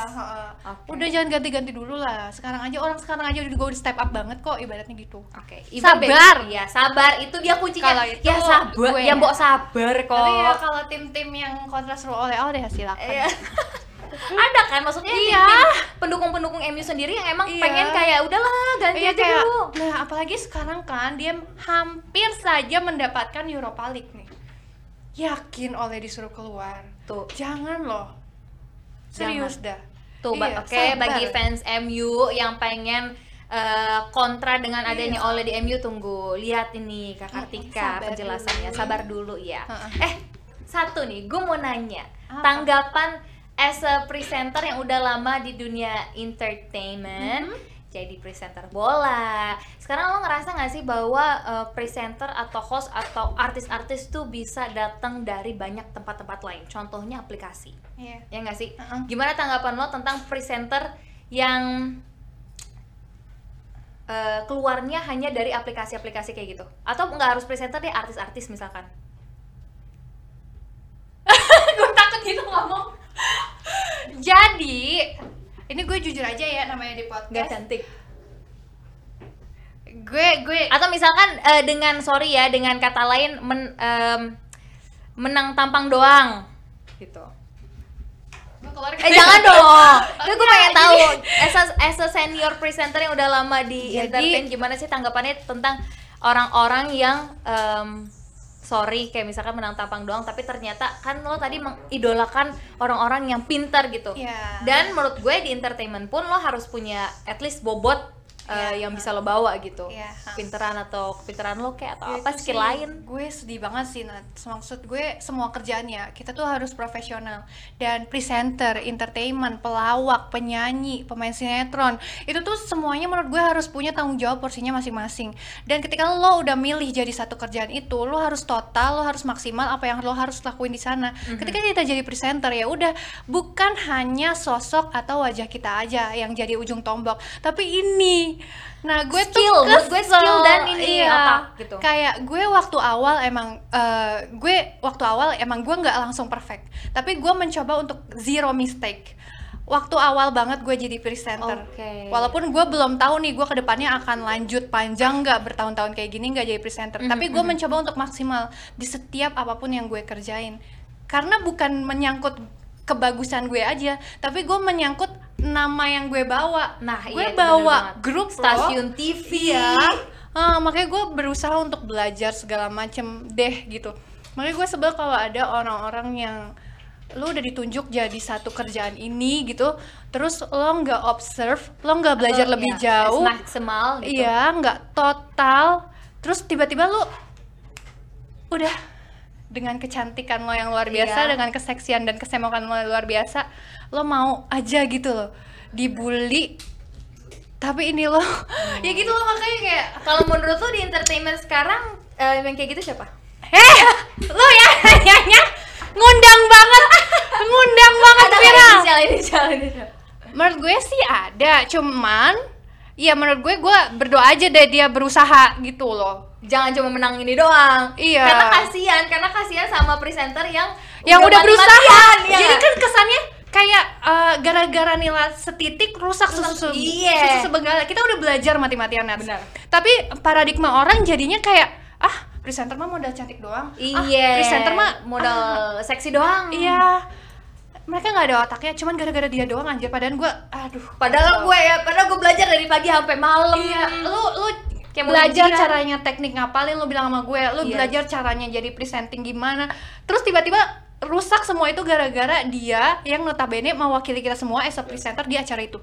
Speaker 2: Oke.
Speaker 1: Udah jangan ganti-ganti dulu lah. Sekarang aja orang sekarang aja udah udah step up banget kok ibaratnya gitu.
Speaker 2: Oke,
Speaker 1: Sabar.
Speaker 2: Iya, sabar. Itu dia kuncinya.
Speaker 1: Kalau itu
Speaker 2: ya sabar,
Speaker 1: gue
Speaker 2: ya
Speaker 1: ya.
Speaker 2: mbok sabar kok.
Speaker 1: Tapi ya kalau tim-tim yang kontra seru oleh oleh silakan.
Speaker 2: Iya. [laughs] ada kan maksudnya
Speaker 1: Iya.
Speaker 2: pendukung-pendukung MU sendiri yang emang
Speaker 1: Iya.
Speaker 2: pengen kayak udahlah ganti
Speaker 1: Iya
Speaker 2: aja
Speaker 1: kayak,
Speaker 2: dulu.
Speaker 1: nah apalagi sekarang kan dia hampir saja mendapatkan Europa League nih. Yakin oleh disuruh keluar.
Speaker 2: Tuh.
Speaker 1: Jangan loh. Serius dah.
Speaker 2: Tuh,
Speaker 1: Iya,
Speaker 2: oke
Speaker 1: sabar.
Speaker 2: bagi fans MU yang pengen eh, kontra dengan adanya
Speaker 1: Iya.
Speaker 2: oleh di MU tunggu lihat ini Kak
Speaker 1: Mm,
Speaker 2: Kartika
Speaker 1: sabar
Speaker 2: penjelasannya
Speaker 1: dulu.
Speaker 2: sabar dulu ya.
Speaker 1: Heeh.
Speaker 2: Eh satu nih, gue mau nanya
Speaker 1: Apa?
Speaker 2: tanggapan as a presenter yang udah lama di dunia entertainment.
Speaker 1: Mm-hmm.
Speaker 2: Jadi presenter bola. Sekarang lo ngerasa nggak sih bahwa eh, presenter atau host atau artis-artis tuh bisa datang dari banyak tempat-tempat lain? Contohnya aplikasi
Speaker 1: Iya.
Speaker 2: ya nggak sih?
Speaker 1: Heeh.
Speaker 2: Gimana tanggapan lo tentang presenter yang eh, keluarnya hanya dari aplikasi-aplikasi kayak gitu? Atau nggak harus presenter deh, artis-artis misalkan?
Speaker 1: gue takut gitu ngomong. Jadi, ini gue jujur aja ya namanya di podcast.
Speaker 2: cantik.
Speaker 1: Gue gue
Speaker 2: Atau misalkan eh, dengan sorry ya, dengan kata lain men- em, menang tampang doang, gitu. Eh jangan dong. Itu [laughs] gue pengen tahu as a, as a senior presenter yang udah lama di
Speaker 1: Jadi-
Speaker 2: entertain gimana sih tanggapannya tentang orang-orang yang em, sorry kayak misalkan menang tampang doang tapi ternyata kan lo tadi mengidolakan orang-orang yang pintar gitu.
Speaker 1: Iya.
Speaker 2: Dan menurut gue di entertainment pun lo harus punya at least bobot eh,
Speaker 1: Iya.
Speaker 2: yang bisa lo bawa gitu.
Speaker 1: Iya.
Speaker 2: Pinteran atau kepintaran lo kayak atau
Speaker 1: Ya,
Speaker 2: apa skill
Speaker 1: sih,
Speaker 2: lain.
Speaker 1: gue sedih banget sih Nat. maksud gue semua kerjaannya kita tuh harus profesional dan presenter entertainment pelawak penyanyi pemain sinetron itu tuh semuanya menurut gue harus punya tanggung jawab porsinya masing-masing dan ketika lo udah milih jadi satu kerjaan itu lo harus total lo harus maksimal apa yang lo harus lakuin di sana
Speaker 2: Mhm.
Speaker 1: ketika kita jadi presenter ya udah bukan hanya sosok atau wajah kita aja yang jadi ujung tombak tapi ini nah gue tuh
Speaker 2: Skill, gue
Speaker 1: kesel.
Speaker 2: skill dan ini
Speaker 1: Iya.
Speaker 2: otak gitu.
Speaker 1: kayak gue waktu awal emang eh, gue waktu awal emang gue nggak langsung perfect tapi gue mencoba untuk zero mistake waktu awal banget gue jadi presenter
Speaker 2: Oke.
Speaker 1: walaupun gue belum tahu nih gue ke depannya akan lanjut panjang nggak bertahun-tahun kayak gini nggak jadi presenter
Speaker 2: Mhm,
Speaker 1: tapi gue mencoba untuk maksimal di setiap apa pun yang gue kerjain karena bukan menyangkut kebagusan gue aja tapi gue menyangkut nama yang gue bawa
Speaker 2: Nah,
Speaker 1: gue
Speaker 2: iya,
Speaker 1: bawa grup loh.
Speaker 2: Stasiun TV ya.
Speaker 1: Ah, makanya gue berusaha untuk belajar segala macem deh gitu. Makanya gue sebel kalau ada orang-orang yang lu udah ditunjuk jadi satu kerjaan ini gitu, terus lo nggak observe, lo nggak belajar
Speaker 2: Atau,
Speaker 1: lebih
Speaker 2: iya,
Speaker 1: jauh,
Speaker 2: maksimal gitu.
Speaker 1: iya nggak total, terus tiba-tiba lu udah dengan kecantikan lo yang luar biasa
Speaker 2: Iya.
Speaker 1: dengan keseksian dan kesemokan lo yang luar biasa lo mau aja gitu loh dibully tapi ini lo ya gitu loh makanya kayak
Speaker 2: Kalau menurut lu di entertainment sekarang eh, yang kayak gitu siapa?
Speaker 1: eh lo ya nanyanya ngundang banget ngundang banget
Speaker 2: Ada
Speaker 1: viral
Speaker 2: inisial inisial.
Speaker 1: menurut gue sih ada cuman ya menurut gue gue berdoa aja deh dia berusaha gitu loh
Speaker 2: Jangan cuma menang ini doang.
Speaker 1: Iya.
Speaker 2: Karena kasihan, karena kasihan sama presenter yang
Speaker 1: yang udah berusaha
Speaker 2: mati-matian, ya
Speaker 1: jadi kan kesannya kayak eh, gara-gara nilai setitik rusak
Speaker 2: Rusak,
Speaker 1: susu
Speaker 2: iya.
Speaker 1: susu sebegala kita udah belajar mati-matian.
Speaker 2: Benar.
Speaker 1: tapi paradigma orang jadinya kayak ah presenter mah modal cantik doang ah,
Speaker 2: Iya.
Speaker 1: presenter mah
Speaker 2: modal seksi doang.
Speaker 1: iya mereka nggak ada otaknya cuman gara-gara dia doang anjir padahal gue aduh
Speaker 2: Padahal gue ya, padahal gue belajar dari pagi sampai malam.
Speaker 1: Iya, lu lu
Speaker 2: Kayak
Speaker 1: belajar
Speaker 2: ujian.
Speaker 1: caranya teknik ngapalin lu bilang sama gue, lu
Speaker 2: Iya.
Speaker 1: belajar caranya jadi presenting gimana. Terus tiba-tiba rusak semua itu gara-gara dia yang notabene mewakili kita semua as a presenter di acara itu.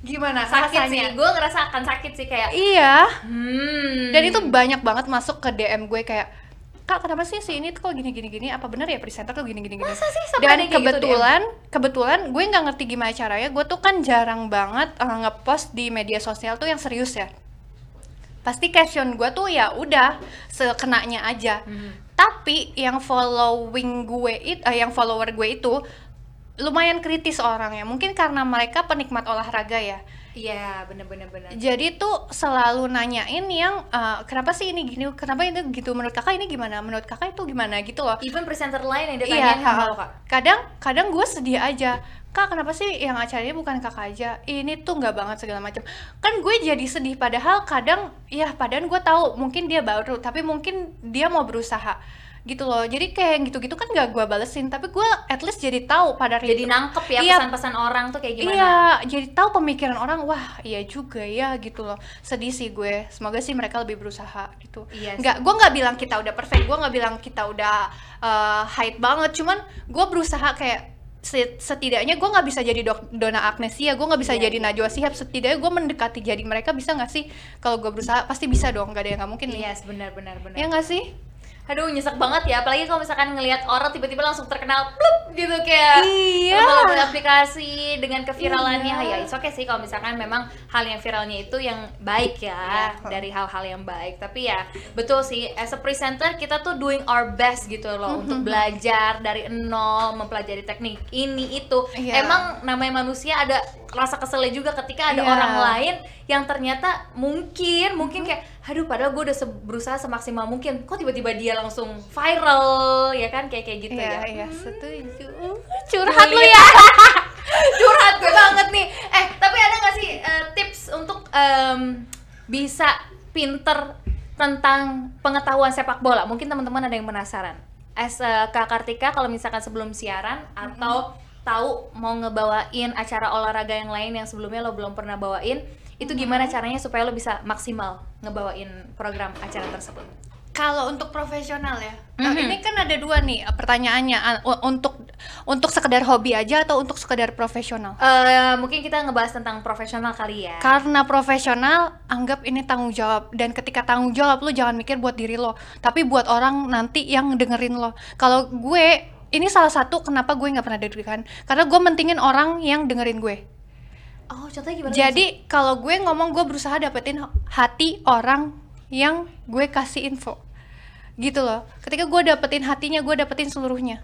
Speaker 1: Gimana
Speaker 2: sakit sih,
Speaker 1: rasanya?
Speaker 2: gue ngerasa akan sakit sih kayak
Speaker 1: Iya.
Speaker 2: hmm.
Speaker 1: Dan itu banyak banget masuk ke DM gue kayak Kak, kenapa sih si ini tuh kok gini gini gini? Apa benar ya presenter tuh gini gini gini?
Speaker 2: Masa sih
Speaker 1: Dan
Speaker 2: yang kayak gitu,
Speaker 1: kebetulan, kebetulan gue nggak ngerti gimana caranya. Gue tuh kan jarang banget eh, ngepost di media sosial tuh yang serius ya. Pasti caption gue tuh ya udah sekenanya aja.
Speaker 2: Hmm.
Speaker 1: Tapi yang following gue itu, yang follower gue itu lumayan kritis orangnya. Mungkin karena mereka penikmat olahraga ya.
Speaker 2: Iya, bener-bener bener.
Speaker 1: Jadi tuh selalu nanyain yang eh, kenapa sih ini gini, kenapa itu gitu. Menurut kakak ini gimana? Menurut kakak itu gimana gitu loh.
Speaker 2: Even presenter lain yang
Speaker 1: Iya,
Speaker 2: ditanyain sama
Speaker 1: ha-ha.
Speaker 2: lo kak.
Speaker 1: kadang kadang gue sedih aja. Kak kenapa sih yang acaranya bukan kakak aja? Ini tuh nggak banget segala macam. Kan gue jadi sedih padahal kadang ya padahal gue tahu mungkin dia baru tapi mungkin dia mau berusaha gitu loh. Jadi kayak gitu-gitu kan gak gue balesin tapi gue at least jadi tahu pada hari
Speaker 2: Jadi
Speaker 1: itu.
Speaker 2: nangkep ya
Speaker 1: Iya.
Speaker 2: pesan-pesan orang tuh kayak gimana.
Speaker 1: Iya, jadi tahu pemikiran orang, wah iya juga ya gitu loh. Sedih sih gue. Semoga sih mereka lebih berusaha gitu.
Speaker 2: Iya
Speaker 1: Nggak, gue nggak bilang kita udah perfect, gue nggak bilang kita udah uh, hype banget. Cuman gue berusaha kayak se- setidaknya gue nggak bisa jadi dok Dona Agnesia, gue nggak bisa
Speaker 2: Iya,
Speaker 1: jadi
Speaker 2: iya.
Speaker 1: Najwa Shihab. Setidaknya gue mendekati jadi mereka bisa nggak sih? Kalau gue berusaha pasti bisa dong, gak ada yang nggak mungkin.
Speaker 2: Iya, benar benar benar.
Speaker 1: Ya nggak sih?
Speaker 2: Aduh nyesek banget ya, apalagi kalau misalkan ngelihat orang tiba-tiba langsung terkenal plup gitu kayak
Speaker 1: Iya.
Speaker 2: melalui aplikasi dengan keviralannya
Speaker 1: Iya.
Speaker 2: ya it's okay sih kalau misalkan memang hal yang viralnya itu yang baik ya
Speaker 1: Iya.
Speaker 2: dari hal-hal yang baik tapi ya betul sih as a presenter kita tuh doing our best gitu loh
Speaker 1: Mm-hmm.
Speaker 2: untuk belajar dari nol mempelajari teknik ini itu
Speaker 1: Iya.
Speaker 2: emang namanya manusia ada rasa keselnya juga ketika ada
Speaker 1: Iya.
Speaker 2: orang lain yang ternyata mungkin mungkin kayak aduh padahal gue udah se- berusaha semaksimal mungkin. Kok tiba-tiba dia langsung viral ya kan? Kayak kayak gitu
Speaker 1: Iya,
Speaker 2: ya.
Speaker 1: iya, setuju.
Speaker 2: curhat lu ya. [laughs] Curhat gue banget nih. Eh tapi ada nggak sih eh, tips untuk em, bisa pinter tentang pengetahuan sepak bola? Mungkin teman-teman ada yang penasaran. As a kak Kartika kalau misalkan sebelum siaran atau tahu mau ngebawain acara olahraga yang lain yang sebelumnya lo belum pernah bawain itu gimana caranya supaya lo bisa maksimal ngebawain program acara tersebut
Speaker 1: Kalau untuk profesional ya,
Speaker 2: Mhm.
Speaker 1: Nah, ini kan ada dua nih pertanyaannya untuk untuk sekedar hobi aja atau untuk sekedar profesional.
Speaker 2: Eh, mungkin kita ngebahas tentang profesional kali ya
Speaker 1: Karena profesional, anggap ini tanggung jawab dan ketika tanggung jawab lu jangan mikir buat diri lo, tapi buat orang nanti yang dengerin lo. Kalau gue ini salah satu kenapa gue nggak pernah deg-degan karena gue mentingin orang yang dengerin gue.
Speaker 2: Oh, contohnya gimana?
Speaker 1: Jadi kalau gue ngomong gue berusaha dapetin hati orang yang gue kasih info gitu loh. Ketika gue dapetin hatinya, gue dapetin seluruhnya.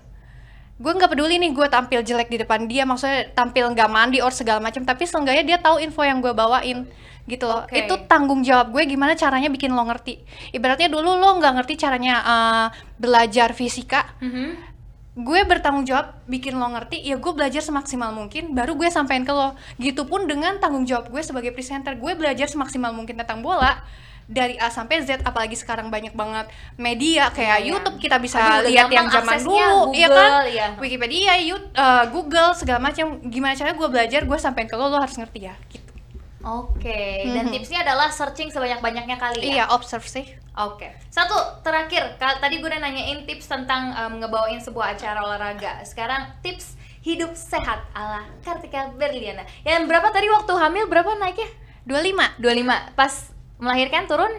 Speaker 1: Gue nggak peduli nih gue tampil jelek di depan dia, maksudnya tampil nggak mandi or segala macam. Tapi seenggaknya dia tahu info yang gue bawain gitu loh.
Speaker 2: Oke.
Speaker 1: Itu tanggung jawab gue gimana caranya bikin lo ngerti. Ibaratnya dulu lo nggak ngerti caranya eh, belajar fisika,
Speaker 2: Mhm.
Speaker 1: Gue bertanggung jawab bikin lo ngerti ya gue belajar semaksimal mungkin baru gue sampein ke lo gitu pun dengan tanggung jawab gue sebagai presenter gue belajar semaksimal mungkin tentang bola dari A sampai Z apalagi sekarang banyak banget media kayak
Speaker 2: Iya.
Speaker 1: YouTube kita bisa
Speaker 2: Aduh,
Speaker 1: lihat yang zaman dulu iya
Speaker 2: Google,
Speaker 1: kan
Speaker 2: iya.
Speaker 1: Wikipedia YouTube, eh, Google segala macam gimana caranya gue belajar gue sampein ke lo lo harus ngerti ya gitu
Speaker 2: Oke, dan
Speaker 1: Mhm.
Speaker 2: tipsnya adalah searching sebanyak-banyaknya kali ya.
Speaker 1: iya observe sih
Speaker 2: Oke. Satu terakhir, tadi gue udah nanyain tips tentang em, ngebawain sebuah acara olahraga. Sekarang tips hidup sehat ala Kartika Berliana. Yang berapa tadi waktu hamil berapa naiknya?
Speaker 1: 25
Speaker 2: 25. Pas melahirkan turun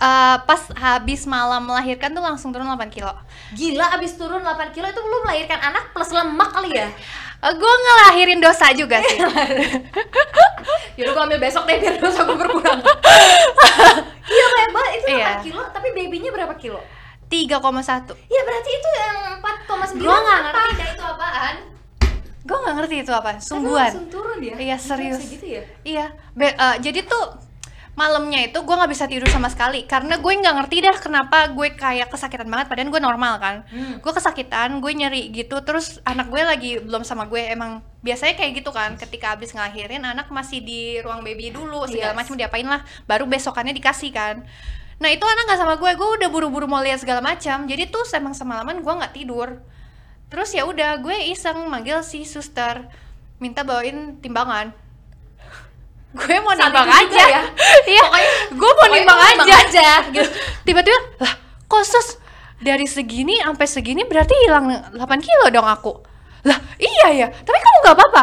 Speaker 1: Eh, pas habis malam melahirkan tuh langsung turun 8 kilo.
Speaker 2: Gila abis turun 8 kilo itu lu melahirkan anak plus lemak kali ya? [laughs]
Speaker 1: Eh, gue ngelahirin dosa juga sih. [laughs]
Speaker 2: Yaudah gue ambil besok deh biar dosa gue berkurang [laughs] Iya banyak banget itu 8
Speaker 1: Iya.
Speaker 2: kilo tapi babynya berapa kilo?
Speaker 1: 3,1.
Speaker 2: Iya berarti itu yang 4,9
Speaker 1: Gua nggak ngerti dah itu apaan. Gue nggak ngerti itu apa.
Speaker 2: Tapi
Speaker 1: Sungguhan.
Speaker 2: langsung turun ya?
Speaker 1: Iya, serius.
Speaker 2: gitu ya?
Speaker 1: Iya. Be- eh, jadi tuh malamnya itu gue nggak bisa tidur sama sekali. Karena gue nggak ngerti dah kenapa gue kayak kesakitan banget padahal gue normal kan.
Speaker 2: Hmm.
Speaker 1: gue kesakitan gue nyeri gitu terus anak gue lagi belum sama gue emang biasanya kayak gitu kan. Ketika abis ngelahirin anak masih di ruang baby dulu segala
Speaker 2: Yes.
Speaker 1: macam diapain lah baru besokannya dikasih kan. Nah itu anak nggak sama gue gue udah buru-buru mau lihat segala macam jadi tuh emang semalaman gue nggak tidur. Terus ya udah gue iseng manggil si suster minta bawain timbangan gue mau nimbang aja.
Speaker 2: ya? [laughs]
Speaker 1: iya.
Speaker 2: Pokoknya-
Speaker 1: gue mau nimbang aja.
Speaker 2: aja, gitu.
Speaker 1: tiba-tiba lah kok sus? Dari segini sampai segini berarti hilang 8 kilo dong aku. Lah iya ya tapi kamu nggak apa-apa.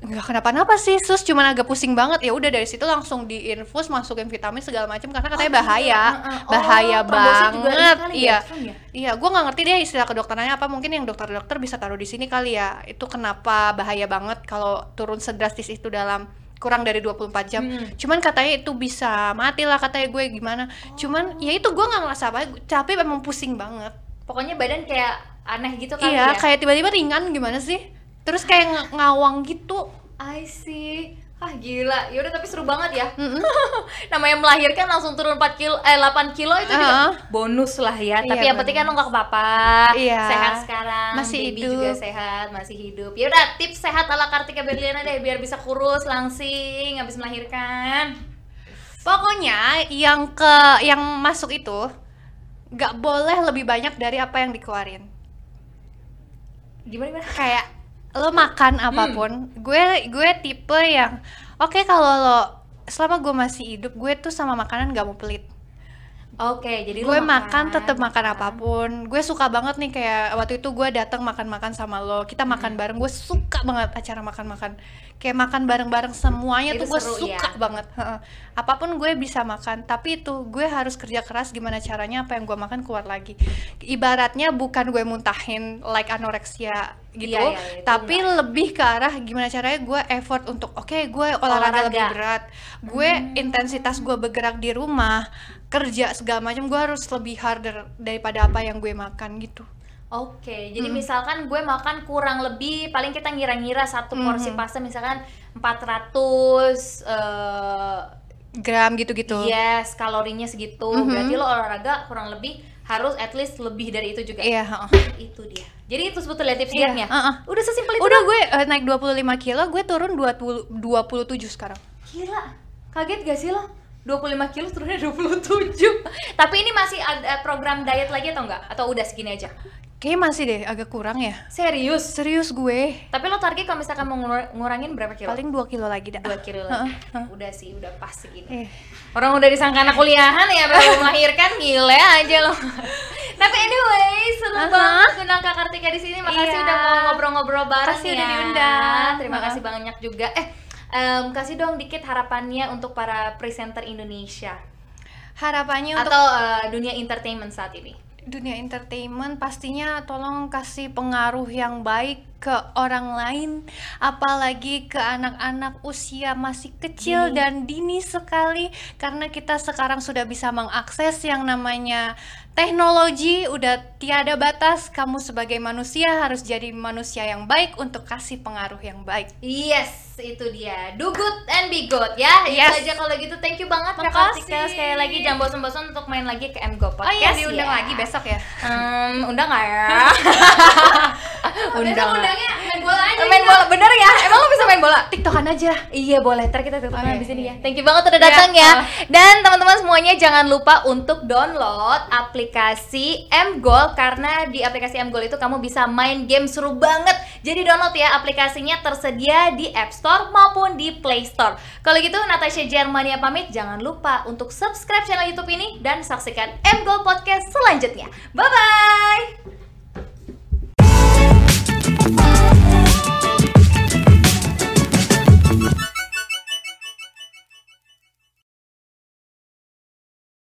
Speaker 1: Nggak kenapa-napa sih sus. Cuman agak pusing banget. Ya udah dari situ langsung diinfus masukin vitamin segala macam karena katanya bahaya.
Speaker 2: Heeh. Oh,
Speaker 1: bahaya
Speaker 2: trombosnya juga ini
Speaker 1: banget
Speaker 2: kali ya,
Speaker 1: iya.
Speaker 2: ya?
Speaker 1: iya gue nggak ngerti deh istilah kedokterannya apa. Mungkin yang dokter-dokter bisa taruh di sini kali ya. Itu kenapa bahaya banget kalau turun sedrastis itu dalam kurang dari 24 jam.
Speaker 2: Hmm.
Speaker 1: cuman katanya itu bisa mati lah katanya gue gimana. Cuman ya itu gue nggak ngerasa apa tapi memang pusing banget.
Speaker 2: Pokoknya badan kayak aneh gitu kali
Speaker 1: iya
Speaker 2: ya?
Speaker 1: kayak tiba-tiba ringan gimana sih? Terus kayak ng- ngawang gitu.
Speaker 2: I see Ah gila, yaudah tapi seru banget ya. [laughs] Namanya melahirkan langsung turun 4 kilo, eh 8 kilo itu juga
Speaker 1: Heeh.
Speaker 2: bonus lah ya
Speaker 1: Iya,
Speaker 2: Tapi yang penting kan lo gak apa-apa
Speaker 1: Iya.
Speaker 2: Sehat sekarang,
Speaker 1: Masih
Speaker 2: baby
Speaker 1: hidup.
Speaker 2: juga sehat, masih hidup Yaudah tips sehat ala Kartika Berliana deh Biar bisa kurus, langsing, habis melahirkan
Speaker 1: pokoknya yang ke yang masuk itu nggak boleh lebih banyak dari apa yang dikeluarin
Speaker 2: Gimana gimana?
Speaker 1: kayak lo makan apa pun gue gue tipe yang oke kalau lo selama gue masih hidup gue tuh sama makanan gak mau pelit.
Speaker 2: Oke, jadi
Speaker 1: gue
Speaker 2: lo
Speaker 1: makan tetap makan. apa pun. Gue suka banget nih kayak waktu itu gue datang makan-makan sama lo kita
Speaker 2: Hmm.
Speaker 1: makan bareng gue suka banget acara makan-makan kayak makan bareng-bareng semuanya
Speaker 2: Itu
Speaker 1: tuh gue suka
Speaker 2: ya?
Speaker 1: banget Heeh. apa pun gue bisa makan tapi itu gue harus kerja keras gimana caranya apa yang gue makan keluar lagi ibaratnya bukan gue muntahin like anoreksia gitu
Speaker 2: Iya, iya, itu
Speaker 1: tapi
Speaker 2: enggak.
Speaker 1: lebih ke arah gimana caranya gue effort untuk oke gue olahraga,
Speaker 2: Olahraga.
Speaker 1: lebih berat gue intensitas gue bergerak di rumah kerja segala macam gue harus lebih harder daripada apa yang gue makan gitu
Speaker 2: Oke, jadi misalkan gue makan kurang lebih paling kita ngira-ngira satu porsi pasta misalkan 400 eh
Speaker 1: gram gitu-gitu
Speaker 2: yes, kalorinya segitu.
Speaker 1: Mhm.
Speaker 2: Berarti lo olahraga kurang lebih harus at least lebih dari itu juga.
Speaker 1: iya heeh.
Speaker 2: Itu dia. Jadi itu sebetulnya tips
Speaker 1: Iya,
Speaker 2: dietnya.
Speaker 1: heeh.
Speaker 2: Udah sesimpel itu.
Speaker 1: udah gue eh, naik 25 kilo gue turun 20, 27 sekarang
Speaker 2: Gila. Kaget gak sih lo? 25 kilo turunnya 27 Tapi ini masih ada program diet lagi atau enggak? Atau udah segini aja?
Speaker 1: Kayaknya masih deh agak kurang ya
Speaker 2: Serius?
Speaker 1: serius gue
Speaker 2: Tapi lo target kalau misalkan mau ngur- ngurangin berapa kilo?
Speaker 1: paling 2 kilo lagi dah
Speaker 2: 2 kilo lagi Udah sih, udah pas segini
Speaker 1: eh.
Speaker 2: Orang udah disangka anak kuliahan ya baru melahirkan gile aja loh. [laughs] Tapi anyway, seru
Speaker 1: Aha.
Speaker 2: banget undang Kak Kartika di sini. Makasih
Speaker 1: Iya.
Speaker 2: udah mau ngobrol-ngobrol bareng
Speaker 1: Makasih
Speaker 2: ya.
Speaker 1: udah diundang.
Speaker 2: Terima
Speaker 1: Aha.
Speaker 2: kasih banyak juga. Eh, em, kasih dong dikit harapannya untuk para presenter Indonesia
Speaker 1: harapannya untuk
Speaker 2: atau eh, dunia entertainment saat ini.
Speaker 1: Dunia entertainment pastinya tolong kasih pengaruh yang baik ke orang lain apalagi ke anak-anak usia masih kecil
Speaker 2: Dini.
Speaker 1: dan dini sekali karena kita sekarang sudah bisa mengakses yang namanya teknologi udah tiada batas. Kamu sebagai manusia harus jadi manusia yang baik untuk kasih pengaruh yang baik.
Speaker 2: Yes, itu dia. Do good and be good ya.
Speaker 1: Yes.
Speaker 2: Itu aja kalau gitu. Thank you banget Kak. Kartika sekali lagi jangan bosan-bosan untuk main lagi ke MGO Podcast.
Speaker 1: oh iya diundang
Speaker 2: ya.
Speaker 1: lagi besok ya
Speaker 2: Hmm, undang nggak ya? [laughs]
Speaker 1: Undang.
Speaker 2: undangnya main bola aja. Main bola bener ya? [laughs] Emang lo bisa main bola?
Speaker 1: tiktokan aja
Speaker 2: Iya boleh, ntar kita tutup
Speaker 1: Oke,
Speaker 2: habis ini ya Thank you banget udah
Speaker 1: Iya,
Speaker 2: datang ya
Speaker 1: ah.
Speaker 2: Dan teman-teman semuanya jangan lupa untuk download aplikasi MGOL Karena di aplikasi MGOL itu kamu bisa main game seru banget Jadi download ya aplikasinya tersedia di App Store maupun di Play Store. Kalau gitu Natasha Germania pamit. Jangan lupa untuk subscribe channel Youtube ini Dan saksikan MGOL Podcast selanjutnya. Bye-bye